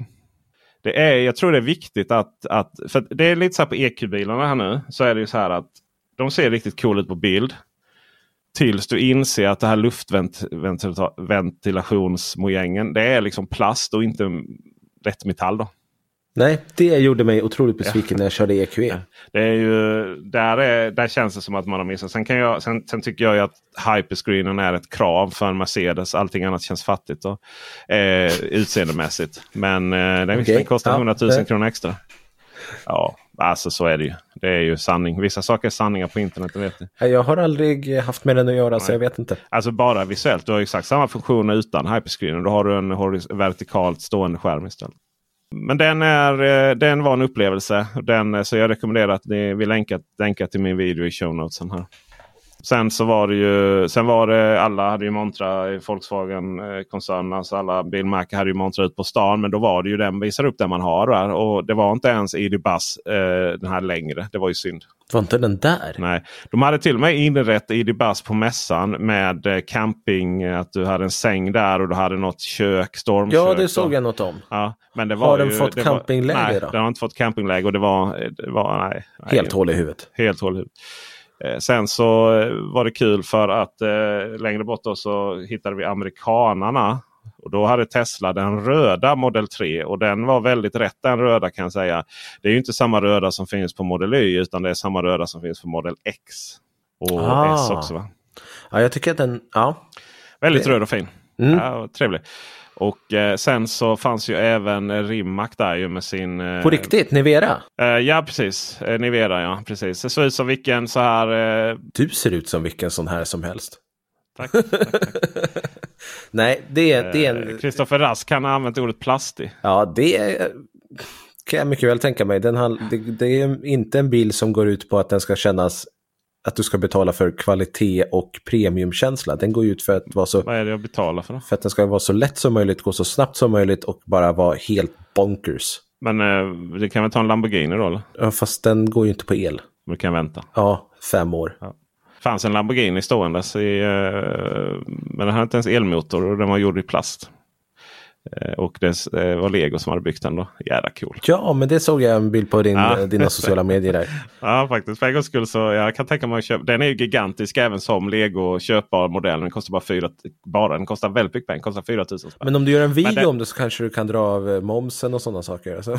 det är, jag tror det är viktigt att... att för det är lite så här på EQ-bilarna här nu. Så är det ju så här att de ser riktigt cool ut på bild. Tills du inser att det här luftventilationsmojängen det är liksom plast och inte lätt metall. Då.
Nej, det gjorde mig otroligt besviken ja. när jag körde EQE.
Det är ju, där, är, där känns det som att man har missat. Sen, kan jag, sen, sen tycker jag att hyperscreenen är ett krav för en Mercedes. Allting annat känns fattigt och, eh, utseendemässigt. Men eh, den, okay. den kostar ja, 100 000 det. kronor extra. Ja, alltså så är det ju. Det är ju sanning. Vissa saker är sanningar på internet. Vet
du. Jag har aldrig haft med den att göra Nej. så jag vet inte.
Alltså bara visuellt. Du har exakt samma funktion utan hyperscreenen. Då har du en vertikalt stående skärm istället. Men den, är, eh, den var en upplevelse. Den, eh, så jag rekommenderar att ni vill länka, länka till min video i show notesen här. Sen så var det ju, sen var det, alla hade ju montra i Volkswagen-koncernen. Alltså alla bilmärken hade ju montra ut på stan. Men då var det ju den, visar upp den man har där. Och det var inte ens ID Buzz eh, den här längre. Det var ju synd.
Var inte den där?
Nej. De hade till och med inrett ID Buzz på mässan med eh, camping. Att du hade en säng där och du hade något kök, stormkök.
Ja, det såg jag något om.
Ja, men det
var har den ju, fått campingläge
var, nej,
då?
den har inte fått campingläge. Och det var, det var nej,
Helt hål i huvudet.
Helt hål i huvudet. Eh, sen så eh, var det kul för att eh, längre bort så hittade vi amerikanarna. Och Då hade Tesla den röda Model 3 och den var väldigt rätt den röda kan jag säga. Det är ju inte samma röda som finns på Model Y utan det är samma röda som finns på Model X. Och ah. S också va?
Ja, jag tycker att den... Ja.
Väldigt det... röd och fin. Mm. Ja, trevlig. Och eh, sen så fanns ju även Rimac där ju med sin... Eh,
På riktigt? Nivera?
Eh, ja precis. Eh, Nivera ja. Precis. Det ser ut som vilken så här... Eh,
du ser ut som vilken sån här som helst.
Tack. tack, tack. (laughs)
Nej, det är, det är en...
Kristoffer Rask kan ha använt ordet plastig.
Ja, det är, kan jag mycket väl tänka mig. Den har, det, det, är inte en bil som går ut på att den ska kännas att du ska betala för kvalitet och premiumkänsla. Den går ut för att vara så...
Vad är det jag betalar för? Då?
För att den ska vara så lätt som möjligt, gå så snabbt som möjligt och bara vara helt bonkers.
Men eh, det kan väl ta en Lamborghini då? Eller?
Ja, fast den går ju inte på el.
Men du kan vänta?
Ja, fem år. Ja.
Fanns en Lamborghini ståendes i... Eh, men den hade inte ens elmotor och den var gjord i plast. Eh, och det eh, var Lego som hade byggt den då. Jävla cool.
Ja, men det såg jag en bild på din, ja. dina sociala medier där. (laughs)
ja, faktiskt. För en gångs skull så jag kan tänka mig att köpa. Den är ju gigantisk även som Lego köpbar modell. Den kostar bara 4 bara. Den kostar väldigt mycket pengar. Den kostar 4 000 spänn.
Men om du gör en video det... om det så kanske du kan dra av eh, momsen och sådana saker. Alltså. (laughs)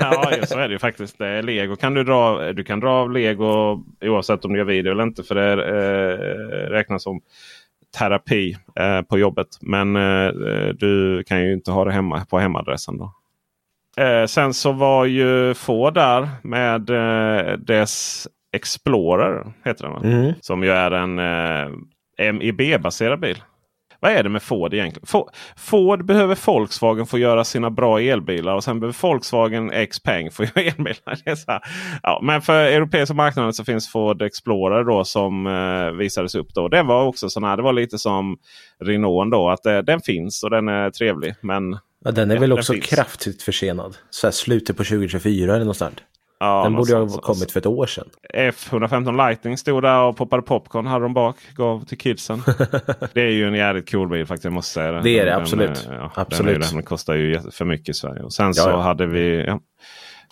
ja, så är det ju faktiskt. Lego kan du dra. Du kan dra av Lego oavsett om du gör video eller inte. För det eh, räknas som terapi eh, på jobbet. Men eh, du kan ju inte ha det hemma på hemadressen. Då. Eh, sen så var ju få där med eh, dess Explorer. heter den, mm. Som ju är en eh, MIB-baserad bil. Vad är det med Ford egentligen? Ford behöver Volkswagen få göra sina bra elbilar och sen behöver Volkswagen X peng få (laughs) göra elbilar. Ja, men för europeiska marknaden så finns Ford Explorer då som eh, visades upp. då. Det var också sån här, det var lite som Renault då. Att eh, den finns och den är trevlig. Men
ja, den är väl också kraftigt försenad. Så här slutet på 2024 eller något sånt.
Ja,
Den borde ha kommit för ett år sedan.
F115 Lightning stod där och poppade popcorn. Hade de bak. Gav till kidsen. (laughs) det är ju en jävligt cool bil faktiskt. Jag måste säga det.
Det är det,
Den,
absolut.
eh, Ja,
Absolut.
Den, den kostar ju för mycket i Sverige. Och sen
Ja,
så hade vi ja,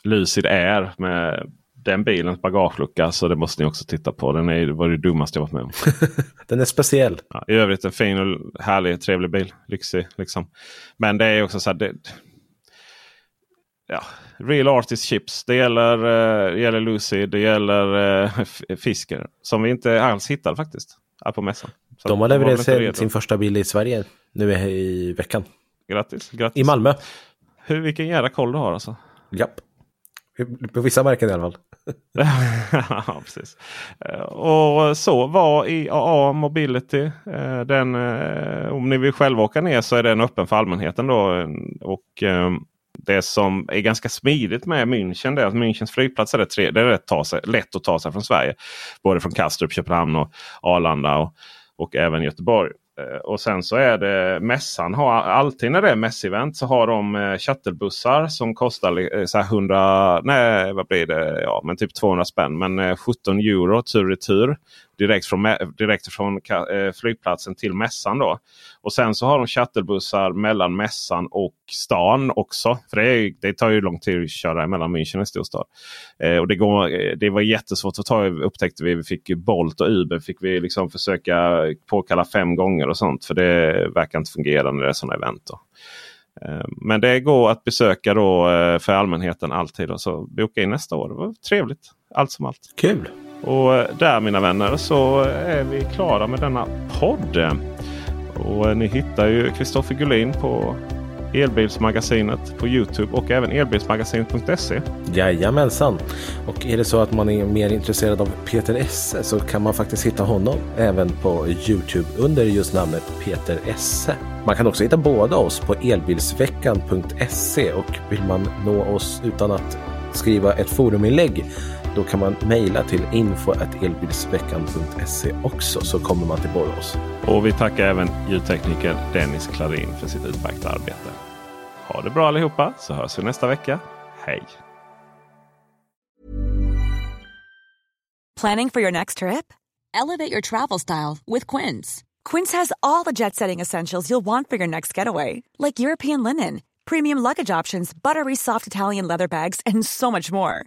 Lucid Air med den bilens bagagelucka. Så det måste ni också titta på. Den är, var det dummaste jag varit med om. (laughs)
Den är speciell.
Ja, I övrigt en fin och härlig, trevlig bil. Lyxig liksom. Men det är också så här. Det, ja, Real Artist Chips. Det gäller, eh, det gäller Lucy. Det gäller eh, Fisker. Som vi inte alls hittade faktiskt. Här på mässan. Så
De har levererat sin, sin första bil i Sverige nu i, i veckan.
Grattis, grattis.
I Malmö.
Hur, vilken jävla koll du har alltså.
Japp. På vissa märken i alla fall. (laughs)
ja, precis. Eh, Och så var IAA Mobility. Den, om ni vill själva åka ner så är den öppen för allmänheten. Då. Och det som är ganska smidigt med München det är att Münchens flygplats är, rätt, tre, det är rätt ta sig, lätt att ta sig från Sverige. Både från Kastrup, Köpenhamn och Arlanda och, och även Göteborg. Eh, och sen så är det mässan. Har, alltid när det är mässevent så har de eh, shuttlebussar som kostar eh, så här 100, nej vad blir det? Ja men typ 200 spänn. Men 17 euro tur och retur. Direkt från, direkt från eh, flygplatsen till mässan. Då. Och sen så har de shuttlebussar mellan mässan och stan också. För det, är, det tar ju lång tid att köra mellan München och en stor stad. Eh, och det, går, eh, det var jättesvårt att ta upptäckte vi. Vi fick ju Bolt och Uber fick vi liksom försöka påkalla fem gånger och sånt. För det verkar inte fungera när det är sådana event. Då. Eh, Men det går att besöka då eh, för allmänheten alltid. Och Så boka in nästa år. Det var trevligt. Allt som allt.
Kul!
Och eh, där mina vänner så eh, är vi klara med denna podd. Och eh, ni hittar ju Kristoffer Gullin på Elbilsmagasinet på Youtube och även elbilsmagasinet.se.
Jajamensan. Och är det så att man är mer intresserad av Peter Esse så kan man faktiskt hitta honom även på Youtube under just namnet Peter Esse. Man kan också hitta båda oss på elbilsveckan.se och vill man nå oss utan att skriva ett foruminlägg då kan man mejla till info.elbilsveckan.se också så kommer man till oss.
Och vi tackar även ljudtekniker Dennis Klarin för sitt utmärkta arbete. Ha det bra allihopa så hörs vi nästa vecka. Hej!
Planning for your next trip? Elevate your travel style with Quince. Quince has all the jet setting essentials you'll want for your next getaway, like European linen, premium luggage options, buttery soft Italian leather bags, and so much more.